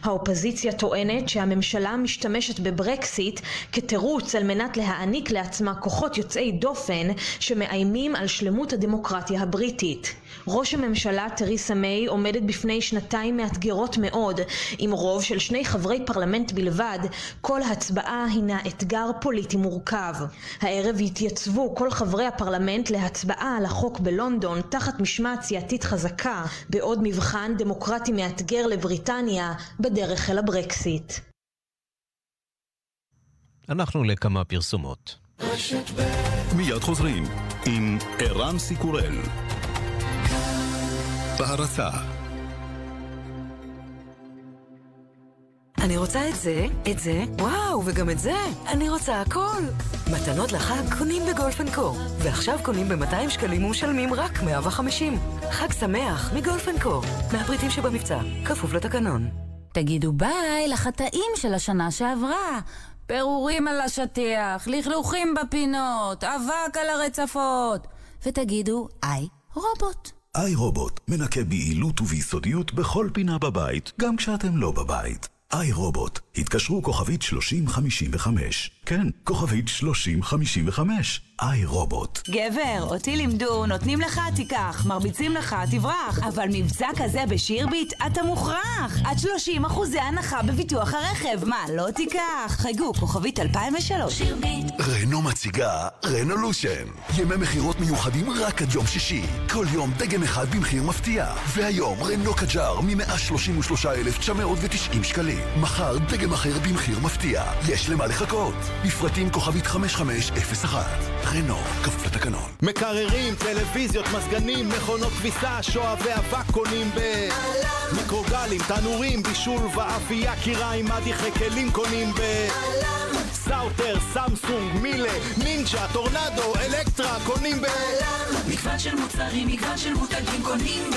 האופוזיציה טוענת שהממשלה משתמשת בברקסיט כתירוץ על מנת להעניק לעצמה כוחות יוצאי דופן שמאיימים על שלמות הדמוקרטיה הבריטית. ראש הממשלה תריסה מיי עומדת בפני שנתיים מאתגרות מאוד עם רוב של שני חברי פרלמנט בלבד כל הצבעה הינה אתגר פוליטי מורכב הערב יתייצבו כל חברי הפרלמנט להצבעה על החוק בלונדון תחת משמעת סיעתית חזקה בעוד מבחן דמוקרטי מאתגר לבריטניה בדרך אל הברקסיט. אנחנו לכמה פרסומות. מיד חוזרים עם ערן סיקורל בהרצה אני רוצה את זה, את זה, וואו, וגם את זה. אני רוצה הכל. מתנות לחג קונים בגולפנקו. ועכשיו קונים ב-200 שקלים ומשלמים רק 150. חג שמח מגולפנקו. מהפריטים שבמבצע, כפוף לתקנון. תגידו ביי לחטאים של השנה שעברה. פירורים על השטיח, לכלוכים בפינות, אבק על הרצפות. ותגידו, איי, רובוט. איי רובוט מנקה ביעילות וביסודיות בכל פינה בבית, גם כשאתם לא בבית. איי רובוט, התקשרו כוכבית 3055. כן, כוכבית 3055. איי רובוט. גבר, אותי לימדו, נותנים לך תיקח, מרביצים לך תברח. אבל מבצע כזה בשירביט, אתה מוכרח. עד 30 אחוזי הנחה בביטוח הרכב. מה, לא תיקח? חייגו, כוכבית 2003. שירביט. רנו מציגה רנולושן. ימי מכירות מיוחדים רק עד יום שישי. כל יום דגם אחד במחיר מפתיע. והיום רנו קג'אר מ-133,990 שקלים. מחר דגם אחר במחיר מפתיע. יש למה לחכות. מפרטים כוכבית 5501. רנו, כפוף לתקנון. מקררים, טלוויזיות, מזגנים, מכונות כביסה, שואה ואבק קונים ב... מיקרוגלים, תנורים, בישול ואפייה, כיריים, מדיחי כלים קונים ב... סאוטר, סמסונג, מילה, נינג'ה, טורנדו, אלקטרה, קונים ב... מגוון של מוצרים, מגוון של מותגים קונים ב...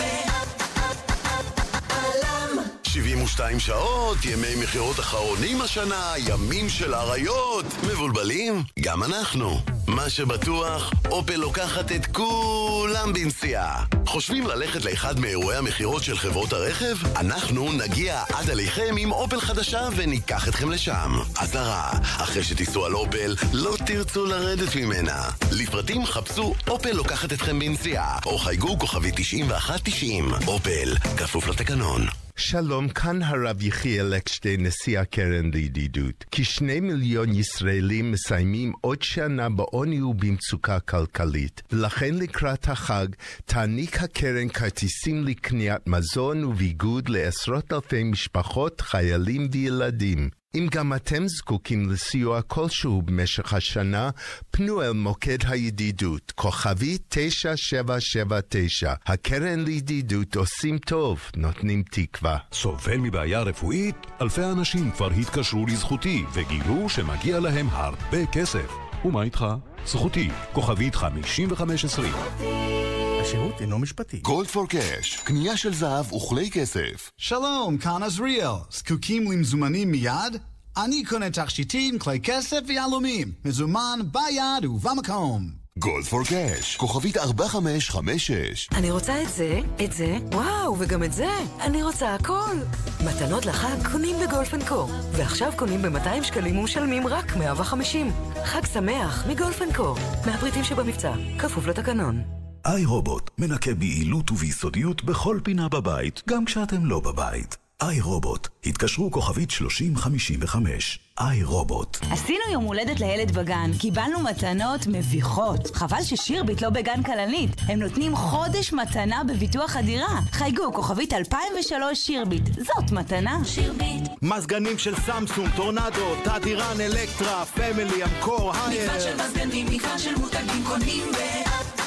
72 שעות, ימי מכירות אחרונים השנה, ימים של אריות. מבולבלים? גם אנחנו. מה שבטוח, אופל לוקחת את כולם בנסיעה. חושבים ללכת לאחד מאירועי המכירות של חברות הרכב? אנחנו נגיע עד עליכם עם אופל חדשה וניקח אתכם לשם. אזהרה, אחרי שתיסעו על אופל, לא תרצו לרדת ממנה. לפרטים חפשו אופל לוקחת אתכם בנסיעה, או חייגו כוכבי 9190. אופל, כפוף לתקנון. שלום, כאן הרב יחיאל אקשטיין, נשיא הקרן לידידות. כשני מיליון ישראלים מסיימים עוד שנה בעוני ובמצוקה כלכלית, ולכן לקראת החג תעניק הקרן כרטיסים לקניית מזון וביגוד לעשרות אלפי משפחות, חיילים וילדים. אם גם אתם זקוקים לסיוע כלשהו במשך השנה, פנו אל מוקד הידידות, כוכבי 9779. הקרן לידידות עושים טוב, נותנים תקווה. סובל מבעיה רפואית? אלפי אנשים כבר התקשרו לזכותי וגילו שמגיע להם הרבה כסף. ומה איתך? זכותי, כוכבית 5520. השירות אינו משפטי. גולד פור קאש, קנייה של זהב וכלי כסף. שלום, כאן עזריאל. זקוקים למזומנים מיד? אני קונה תכשיטים, כלי כסף ויהלומים. מזומן ביד ובמקום. גולד פור קאש, כוכבית 4556. אני רוצה את זה, את זה, וואו, וגם את זה. אני רוצה הכל. מתנות לחג קונים בגולפנקו. ועכשיו קונים ב-200 שקלים ומשלמים רק 150. חג שמח מגולפנקו. מהפריטים שבמבצע, כפוף לתקנון. איי רובוט מנקה ביעילות וביסודיות בכל פינה בבית, גם כשאתם לא בבית. iRobot, התקשרו כוכבית 3055. iRobot. עשינו יום הולדת לילד בגן, קיבלנו מתנות מביכות. חבל ששירביט לא בגן כלנית. הם נותנים חודש מתנה בביטוח הדירה. חייגו, כוכבית 2003 שירביט. זאת מתנה. שירביט. מזגנים של סמסונג, טורנדו, תדירן, אלקטרה, פמילי, אמקור, הייר. מגוון של מזגנים, מגוון של מותגים קונים ב...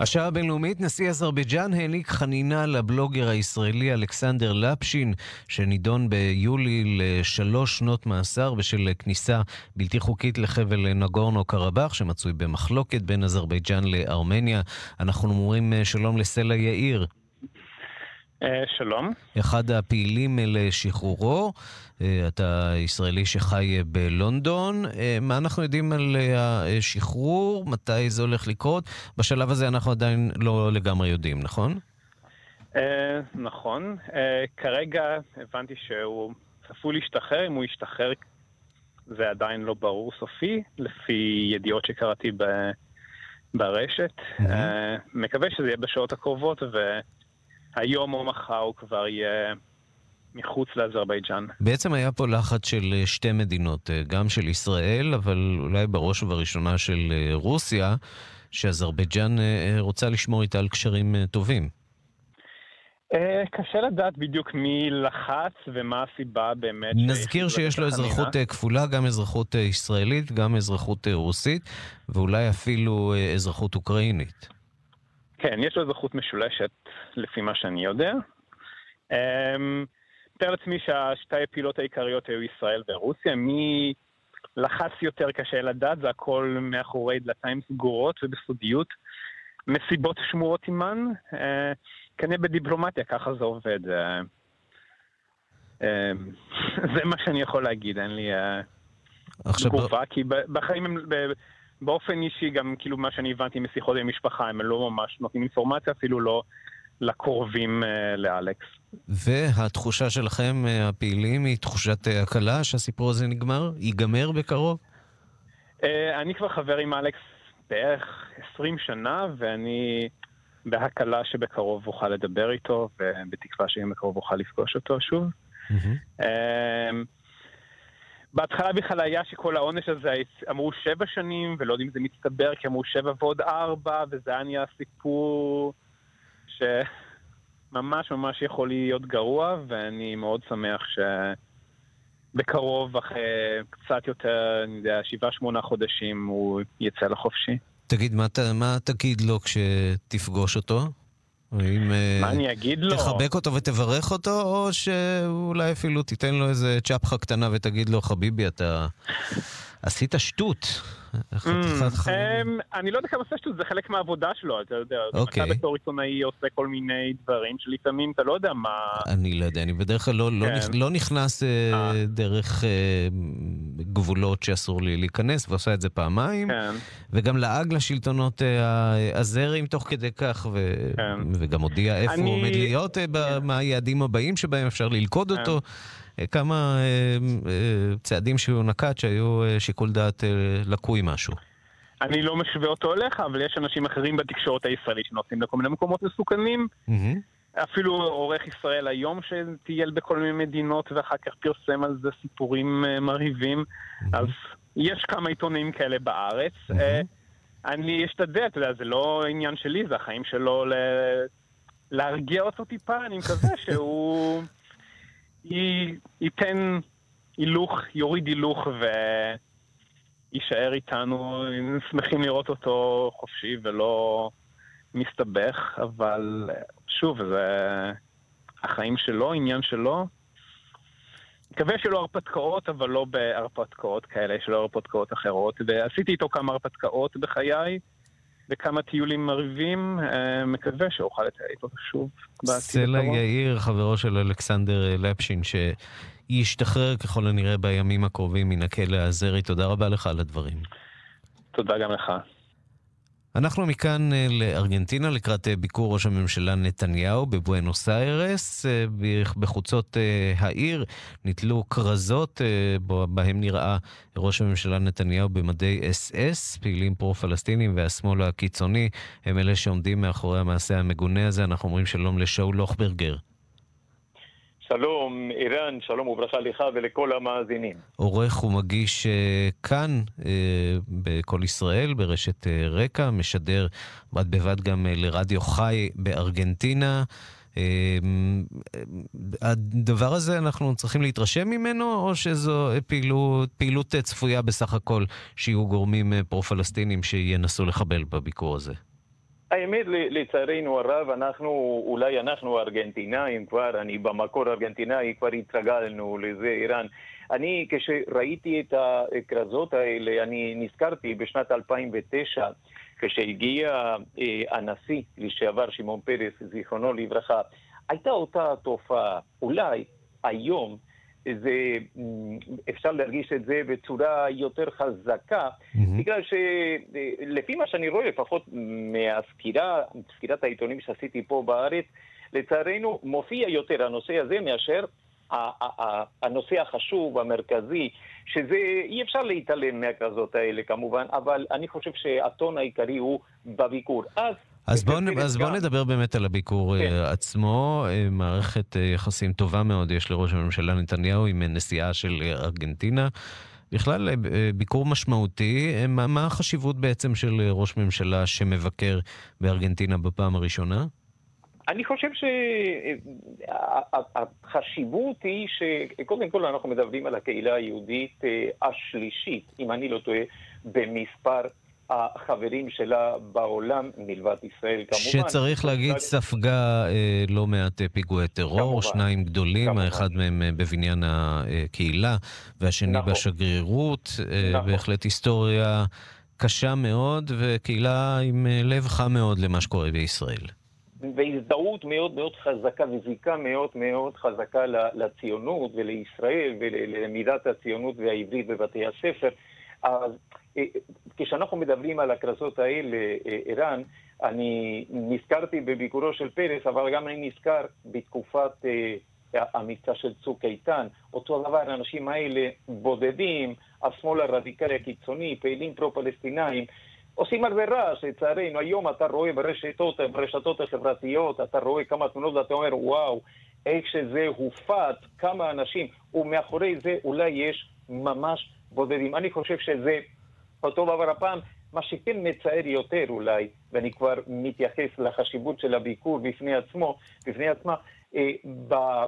השעה הבינלאומית, נשיא אזרבייג'אן העניק חנינה לבלוגר הישראלי אלכסנדר לפשין, שנידון ביולי לשלוש שנות מאסר בשל כניסה בלתי חוקית לחבל נגורנו קרבאח, שמצוי במחלוקת בין אזרבייג'אן לארמניה. אנחנו אומרים אה, שלום לסלע יאיר. אה, שלום. אחד הפעילים לשחרורו, אתה ישראלי שחי אה, בלונדון. מה אנחנו יודעים על השחרור? מתי זה הולך לקרות? בשלב הזה אנחנו עדיין לא לגמרי יודעים, נכון? נכון. כרגע הבנתי שהוא צפוי להשתחרר, אם הוא ישתחרר זה עדיין לא ברור סופי, לפי ידיעות שקראתי ברשת. מקווה שזה יהיה בשעות הקרובות, ו... היום או מחר הוא כבר יהיה מחוץ לאזרבייג'אן. בעצם היה פה לחץ של אה, שתי מדינות, אה, גם של ישראל, אבל אולי בראש ובראשונה של אה, רוסיה, שאזרבייג'אן רוצה לשמור איתה על קשרים טובים. קשה לדעת בדיוק מי לחץ ומה הסיבה באמת. נזכיר שיש לו אזרחות כפולה, גם אזרחות ישראלית, גם אזרחות רוסית, ואולי אפילו אזרחות אוקראינית. כן, יש לו אזרחות משולשת, לפי מה שאני יודע. אמ, מתאר לעצמי שהשתי הפעילות העיקריות היו ישראל ורוסיה. מי לחץ יותר קשה לדעת, זה הכל מאחורי דלתיים סגורות ובסודיות. מסיבות שמורות עימן, אה, כנראה בדיפלומטיה, ככה זה עובד. אה, אה, (laughs) זה מה שאני יכול להגיד, אין לי תגובה, כי בחיים הם... באופן אישי, גם כאילו מה שאני הבנתי משיחות עם משפחה, הם לא ממש נותנים אינפורמציה, אפילו לא לקרובים uh, לאלכס. והתחושה שלכם, uh, הפעילים, היא תחושת uh, הקלה שהסיפור הזה נגמר? ייגמר בקרוב? Uh, אני כבר חבר עם אלכס בערך 20 שנה, ואני בהקלה שבקרוב אוכל לדבר איתו, ובתקווה שיום בקרוב אוכל לפגוש אותו שוב. Mm-hmm. בהתחלה בכלל היה שכל העונש הזה, אמרו שבע שנים, ולא יודעים אם זה מצטבר, כי אמרו שבע ועוד ארבע, וזה היה נהיה סיפור שממש ממש יכול להיות גרוע, ואני מאוד שמח שבקרוב, אחרי קצת יותר, אני יודע, שבעה, שמונה חודשים, הוא יצא לחופשי. תגיד, מה, מה תגיד לו כשתפגוש אותו? האם... אה, מה אני אגיד לו? תחבק אותו ותברך אותו, או שאולי אפילו תיתן לו איזה צ'פחה קטנה ותגיד לו, חביבי, אתה... עשית שטות. אמ, אני לא יודע כמה עושה שטות, זה חלק מהעבודה שלו, אתה יודע. אוקיי. אתה בתור עיתונאי עושה כל מיני דברים שלפעמים אתה לא יודע מה... אני לא יודע, אני בדרך כלל לא, לא, כן. לא נכנס אה, דרך אה, גבולות שאסור לי להיכנס, ועושה את זה פעמיים. כן. וגם לעג לשלטונות אה, הזרים תוך כדי כך, ו... וגם הודיע איפה הוא עומד להיות, אה, מה היעדים הבאים שבהם אפשר ללכוד כן. אותו. אה, כמה אה, אה, צעדים שהוא נקט שהיו שיקול דעת לקוי משהו. אני לא משווה אותו אליך, אבל יש אנשים אחרים בתקשורת הישראלית שנוסעים לכל מיני מקומות מסוכנים. אפילו עורך ישראל היום שטייל בכל מיני מדינות ואחר כך פרסם על זה סיפורים מרהיבים. אז יש כמה עיתונאים כאלה בארץ. אני אשתדל, אתה יודע, זה לא עניין שלי, זה החיים שלו ל... להרגיע אותו טיפה, אני מקווה שהוא. (laughs) ייתן הילוך, יוריד הילוך ויישאר איתנו. שמחים לראות אותו חופשי ולא מסתבך, אבל שוב, זה החיים שלו, עניין שלו. מקווה שלא הרפתקאות, אבל לא בהרפתקאות כאלה, יש לו הרפתקאות אחרות. ועשיתי איתו כמה הרפתקאות בחיי, וכמה טיולים מרהיבים. אה, מקווה שאוכל לטייל איתו שוב בעתיד סלע. יאיר, חברו של אלכסנדר אה, לפשין, שישתחרר ככל הנראה בימים הקרובים מן הכלא הזרי. תודה רבה לך על הדברים. תודה גם לך. אנחנו מכאן אה, לארגנטינה לקראת אה, ביקור ראש הממשלה נתניהו בבואנוס איירס. אה, בחוצות העיר נתלו כרזות בהם נראה ראש הממשלה נתניהו במדי אס אס. פעילים פרו-פלסטינים והשמאל הקיצוני הם אלה שעומדים מאחורי המעשה המגונה הזה. אנחנו אומרים שלום לשאול לוכברגר. שלום, אירן, שלום וברכה לך ולכל המאזינים. עורך ומגיש אה, כאן אה, בכל ישראל, ברשת אה, רקע, משדר בד בבד גם לרדיו חי בארגנטינה. הדבר הזה, אנחנו צריכים להתרשם ממנו, או שזו פעילות, פעילות צפויה בסך הכל שיהיו גורמים פרו-פלסטינים שינסו לחבל בביקור הזה? האמת, לצערנו הרב, אנחנו, אולי אנחנו ארגנטינאים כבר, אני במקור ארגנטינאי, כבר התרגלנו לזה, איראן. אני, כשראיתי את הכרזות האלה, אני נזכרתי בשנת 2009, כשהגיע אה, הנשיא לשעבר שמעון פרס, זיכרונו לברכה, הייתה אותה תופעה. אולי היום זה, אפשר להרגיש את זה בצורה יותר חזקה, בגלל שלפי מה שאני רואה, לפחות מהסקירה, סקירת העיתונים שעשיתי פה בארץ, לצערנו מופיע יותר הנושא הזה מאשר הנושא החשוב, המרכזי, שזה, אי אפשר להתעלם מהכרזות האלה כמובן, אבל אני חושב שהטון העיקרי הוא בביקור. אז אז בואו בוא נדבר באמת על הביקור כן. כן. עצמו. אה, מערכת אה, יחסים טובה מאוד יש לראש הממשלה נתניהו עם אה, נסיעה של אה, ארגנטינה. בכלל, אה, אה, ביקור משמעותי. אה, מה, מה החשיבות בעצם של אה, ראש ממשלה שמבקר בארגנטינה בפעם הראשונה? אני חושב שהחשיבות היא שקודם כל אנחנו מדברים על הקהילה היהודית אה, השלישית, אם אני לא טועה, במספר החברים שלה בעולם, מלבד ישראל כמובן. שצריך להגיד, ספגה אה, לא מעט אה, פיגועי טרור, כמובן. שניים גדולים, כמובן. האחד מהם אה, בבניין הקהילה, והשני נכון. בשגרירות. אה, נכון. בהחלט היסטוריה קשה מאוד, וקהילה עם אה, לב חם מאוד למה שקורה בישראל. והזדהות מאוד מאוד חזקה וזיקה מאוד מאוד חזקה לציונות ולישראל וללמידת הציונות והעברית בבתי הספר. אז אה, כשאנחנו מדברים על הכרזות האלה, אה, ערן, אני נזכרתי בביקורו של פרס, אבל גם אני נזכר בתקופת אה, המבצע של צוק איתן. אותו דבר, האנשים האלה בודדים, השמאל הרדיקלי הקיצוני, פעילים פרו-פלסטינאים, עושים הרבה רעש, לצערנו. היום אתה רואה ברשתות, ברשתות החברתיות, אתה רואה כמה תמונות ואתה אומר, וואו, איך שזה הופץ, כמה אנשים, ומאחורי זה אולי יש ממש בודדים. אני חושב שזה אותו דבר הפעם. מה שכן מצער יותר אולי, ואני כבר מתייחס לחשיבות של הביקור בפני עצמו, בפני עצמה, אה,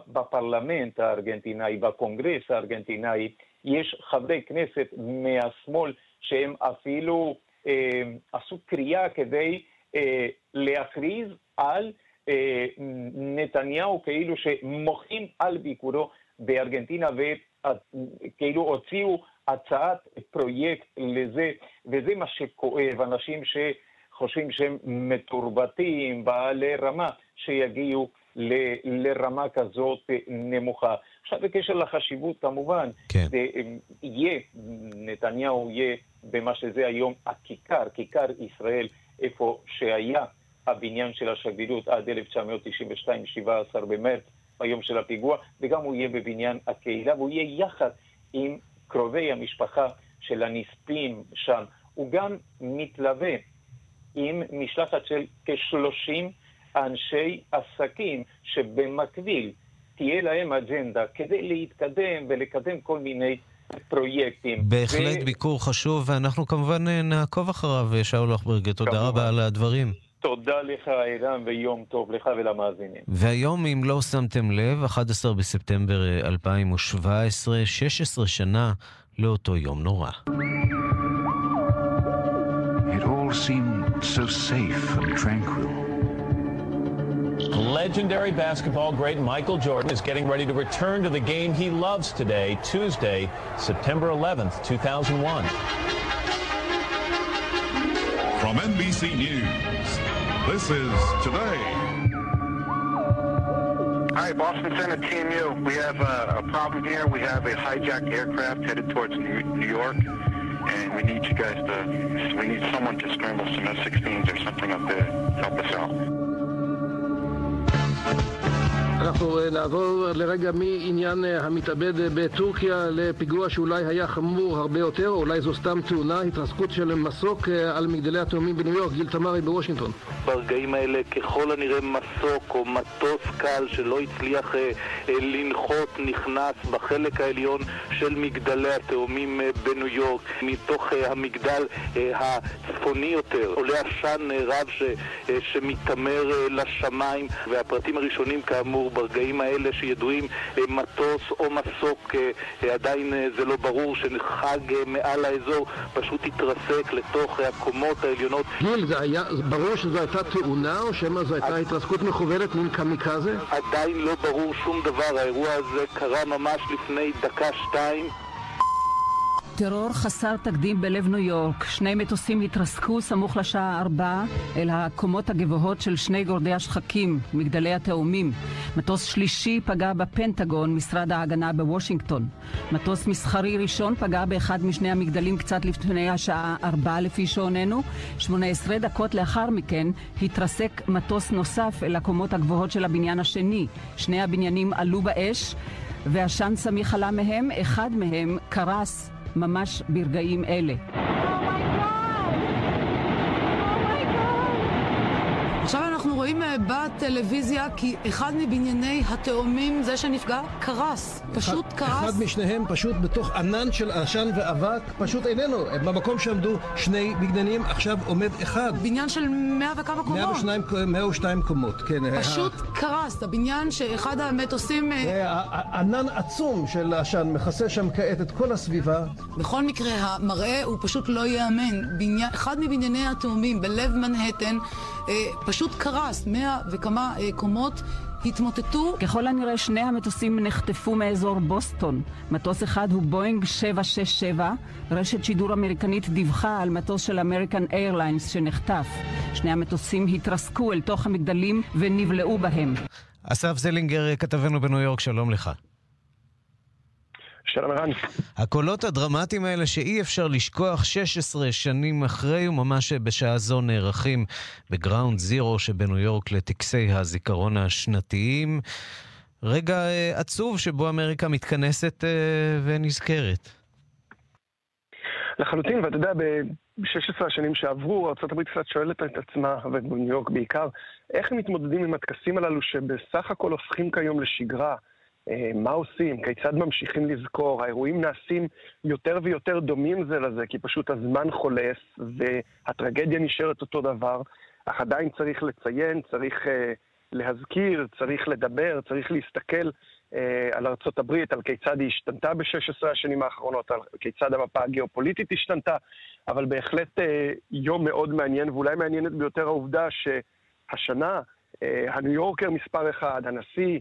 בפרלמנט הארגנטינאי, בקונגרס הארגנטינאי, יש חברי כנסת מהשמאל שהם אפילו אה, עשו קריאה כדי אה, להכריז על נתניהו כאילו שמוחים על ביקורו בארגנטינה וכאילו הוציאו הצעת פרויקט לזה, וזה מה שכואב, אנשים שחושבים שהם מתורבתים, בעלי רמה, שיגיעו ל- לרמה כזאת נמוכה. עכשיו, בקשר לחשיבות, כמובן, כן. זה יהיה, נתניהו יהיה במה שזה היום הכיכר, כיכר ישראל, איפה שהיה הבניין של השגרירות עד 1992, 17 במרץ, היום של הפיגוע, וגם הוא יהיה בבניין הקהילה, והוא יהיה יחד עם קרובי המשפחה של הנספים שם. הוא גם מתלווה עם משלחת של כ-30 אנשי עסקים שבמקביל תהיה להם אג'נדה כדי להתקדם ולקדם כל מיני פרויקטים. בהחלט ו- ביקור חשוב, ואנחנו כמובן אה, נעקוב אחריו, שאול אוכברגר. תודה. רבה על הדברים. תודה לך, ערן, ויום טוב לך ולמאזינים. והיום, אם לא שמתם לב, 11 בספטמבר אה, 2017, 16 שנה לאותו יום נורא. It all seemed so safe and tranquil. Legendary basketball great Michael Jordan is getting ready to return to the game he loves today, Tuesday, September 11th, 2001. From NBC News, this is Today. Hi, Boston Center, TMU. We have a, a problem here. We have a hijacked aircraft headed towards New, New York, and we need you guys to, we need someone to scramble some F-16s or something up there help us out. אנחנו אה, נעבור לרגע מעניין אה, המתאבד אה, בטורקיה לפיגוע שאולי היה חמור הרבה יותר, או אולי זו סתם תאונה, התרסקות של מסוק על מגדלי התאומים בניו יורק, גיל תמרי בוושינגטון. ברגעים האלה ככל הנראה מסוק או מטוס קל שלא הצליח לנחות נכנס בחלק העליון של מגדלי התאומים בניו יורק. מתוך המגדל הצפוני יותר עולה עשן רב ש, שמתעמר לשמיים והפרטים הראשונים כאמור ברגעים האלה שידועים אה, מטוס או מסוק אה, אה, עדיין זה לא ברור שחג מעל האזור פשוט התרסק לתוך הקומות העליונות גיל, זה היה, ברור שזו הייתה תאונה, או שמא זו הייתה התרסקות מכוונת, מין קמיקזה? עדיין לא ברור שום דבר, האירוע הזה קרה ממש לפני דקה-שתיים. טרור חסר תקדים בלב ניו יורק. שני מטוסים התרסקו סמוך לשעה ארבע אל הקומות הגבוהות של שני גורדי השחקים, מגדלי התאומים. מטוס שלישי פגע בפנטגון, משרד ההגנה בוושינגטון. מטוס מסחרי ראשון פגע באחד משני המגדלים קצת לפני השעה ארבע לפי שעוננו. 18 דקות לאחר מכן התרסק מטוס נוסף אל הקומות הגבוהות של הבניין השני. שני הבניינים עלו באש ועשן סמיך עלה מהם, אחד מהם קרס ממש ברגעים אלה. עכשיו אנחנו רואים אה, בטלוויזיה כי אחד מבנייני התאומים, זה שנפגע, קרס. פשוט אחד, קרס. אחד משניהם פשוט בתוך ענן של עשן ואבק, פשוט איננו. במקום שעמדו שני בניינים, עכשיו עומד אחד. בניין של מאה וכמה קומות. 102, 102 קומות, כן. פשוט קרס. הבניין שאחד המטוסים... אה, ענן עצום של עשן מכסה שם כעת את כל הסביבה. בכל מקרה, המראה הוא פשוט לא ייאמן. בניין, אחד מבנייני התאומים בלב מנהטן פשוט קרס. מאה וכמה אה, קומות התמוטטו. ככל הנראה שני המטוסים נחטפו מאזור בוסטון. מטוס אחד הוא בואינג 767, רשת שידור אמריקנית דיווחה על מטוס של אמריקן איירליינס שנחטף. שני המטוסים התרסקו אל תוך המגדלים ונבלעו בהם. אסף זלינגר, כתבנו בניו יורק, שלום לך. שלום ערן. הקולות הדרמטיים האלה שאי אפשר לשכוח 16 שנים אחרי וממש בשעה זו נערכים בגראונד זירו שבניו יורק לטקסי הזיכרון השנתיים. רגע אה, עצוב שבו אמריקה מתכנסת אה, ונזכרת. לחלוטין, ואתה יודע, ב-16 השנים שעברו, ארה"ב קצת שואלת את עצמה, ובניו יורק בעיקר, איך הם מתמודדים עם הטקסים הללו שבסך הכל הופכים כיום לשגרה? אה, מה עושים? כיצד ממשיכים לזכור? האירועים נעשים יותר ויותר דומים זה לזה, כי פשוט הזמן חולף והטרגדיה נשארת אותו דבר, אך עדיין צריך לציין, צריך uh, להזכיר, צריך לדבר, צריך להסתכל uh, על ארצות הברית, על כיצד היא השתנתה ב-16 השנים האחרונות, על כיצד המפה הגיאופוליטית השתנתה, אבל בהחלט יום מאוד מעניין, ואולי מעניינת ביותר העובדה שהשנה הניו יורקר מספר אחד, הנשיא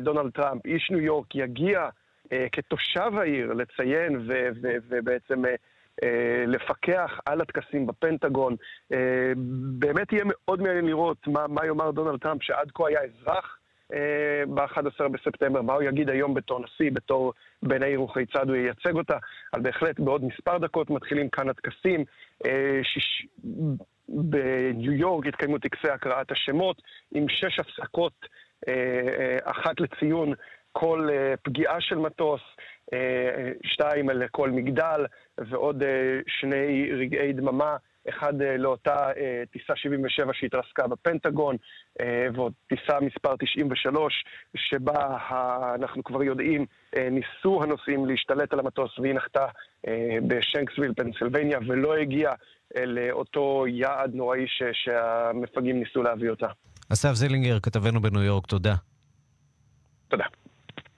דונלד טראמפ, איש ניו יורק, יגיע כתושב העיר לציין ובעצם לפקח על הטקסים בפנטגון. באמת יהיה מאוד מעניין לראות מה, מה יאמר דונלד טראמפ, שעד כה היה אזרח ב-11 בספטמבר, מה הוא יגיד היום בתור נשיא, בתור בן העיר וכיצד הוא ייצג אותה. אבל בהחלט בעוד מספר דקות מתחילים כאן הטקסים. שיש... בניו יורק התקיימו טקסי הקראת השמות עם שש הפסקות, אחת לציון כל פגיעה של מטוס, שתיים על כל מגדל ועוד שני רגעי דממה. אחד לאותה טיסה 77 שהתרסקה בפנטגון, ועוד טיסה מספר 93, שבה אנחנו כבר יודעים, ניסו הנוסעים להשתלט על המטוס והיא נחתה בשנקסוויל, פנסילבניה, ולא הגיעה לאותו יעד נוראי שהמפגעים ניסו להביא אותה. אסף זלינגר, כתבנו בניו יורק, תודה. תודה.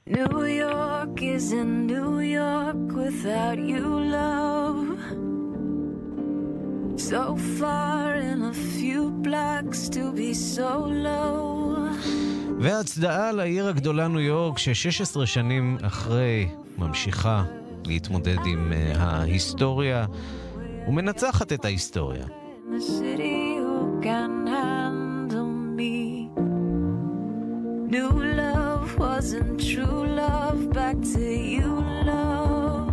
New York isn't New York without you, love. So far in a few blocks to be so low. והצדעה לעיר הגדולה ניו יורק, ש-16 שנים אחרי ממשיכה להתמודד עם uh, ההיסטוריה ומנצחת את ההיסטוריה. New wasn't true love, back to you, love.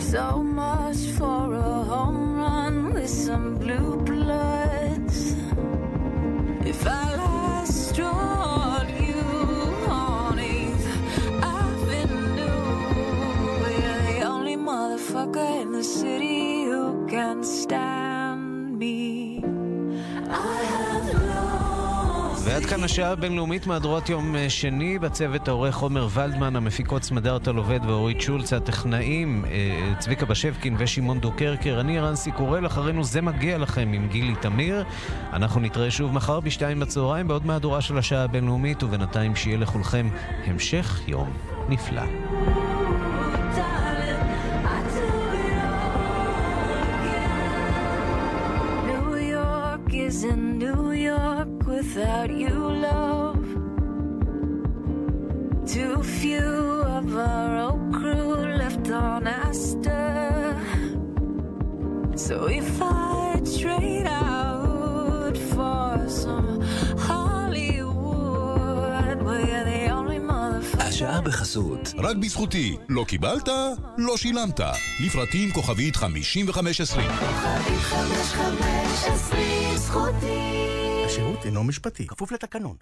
So much for a home run with some blue bloods. If I last drawn you on Eve Avenue, you're the only motherfucker in the city who can stand כאן השעה הבינלאומית מהדורת יום אה, שני, בצוות העורך עומר ולדמן, המפיקות סמדארטה לובד ואורית שולץ, הטכנאים אה, צביקה בשבקין ושמעון דוקרקר, אני רנסי קורל, אחרינו זה מגיע לכם עם גילי תמיר. אנחנו נתראה שוב מחר בשתיים בצהריים בעוד מהדורה של השעה הבינלאומית, ובינתיים שיהיה לכולכם המשך יום נפלא. Without you, love. Too few of our old crew left on Astor. So we fight straight out for some Hollywood. We're the only motherfuckers. השעה בחסות. רק בזכותי. לא קיבלת? לא שילמת. לפרטים כוכבית 5520. כוכבית 5520 זכותי. השירות אינו משפטי, כפוף לתקנון.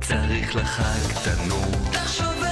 צריך לחג תנור. תחשוב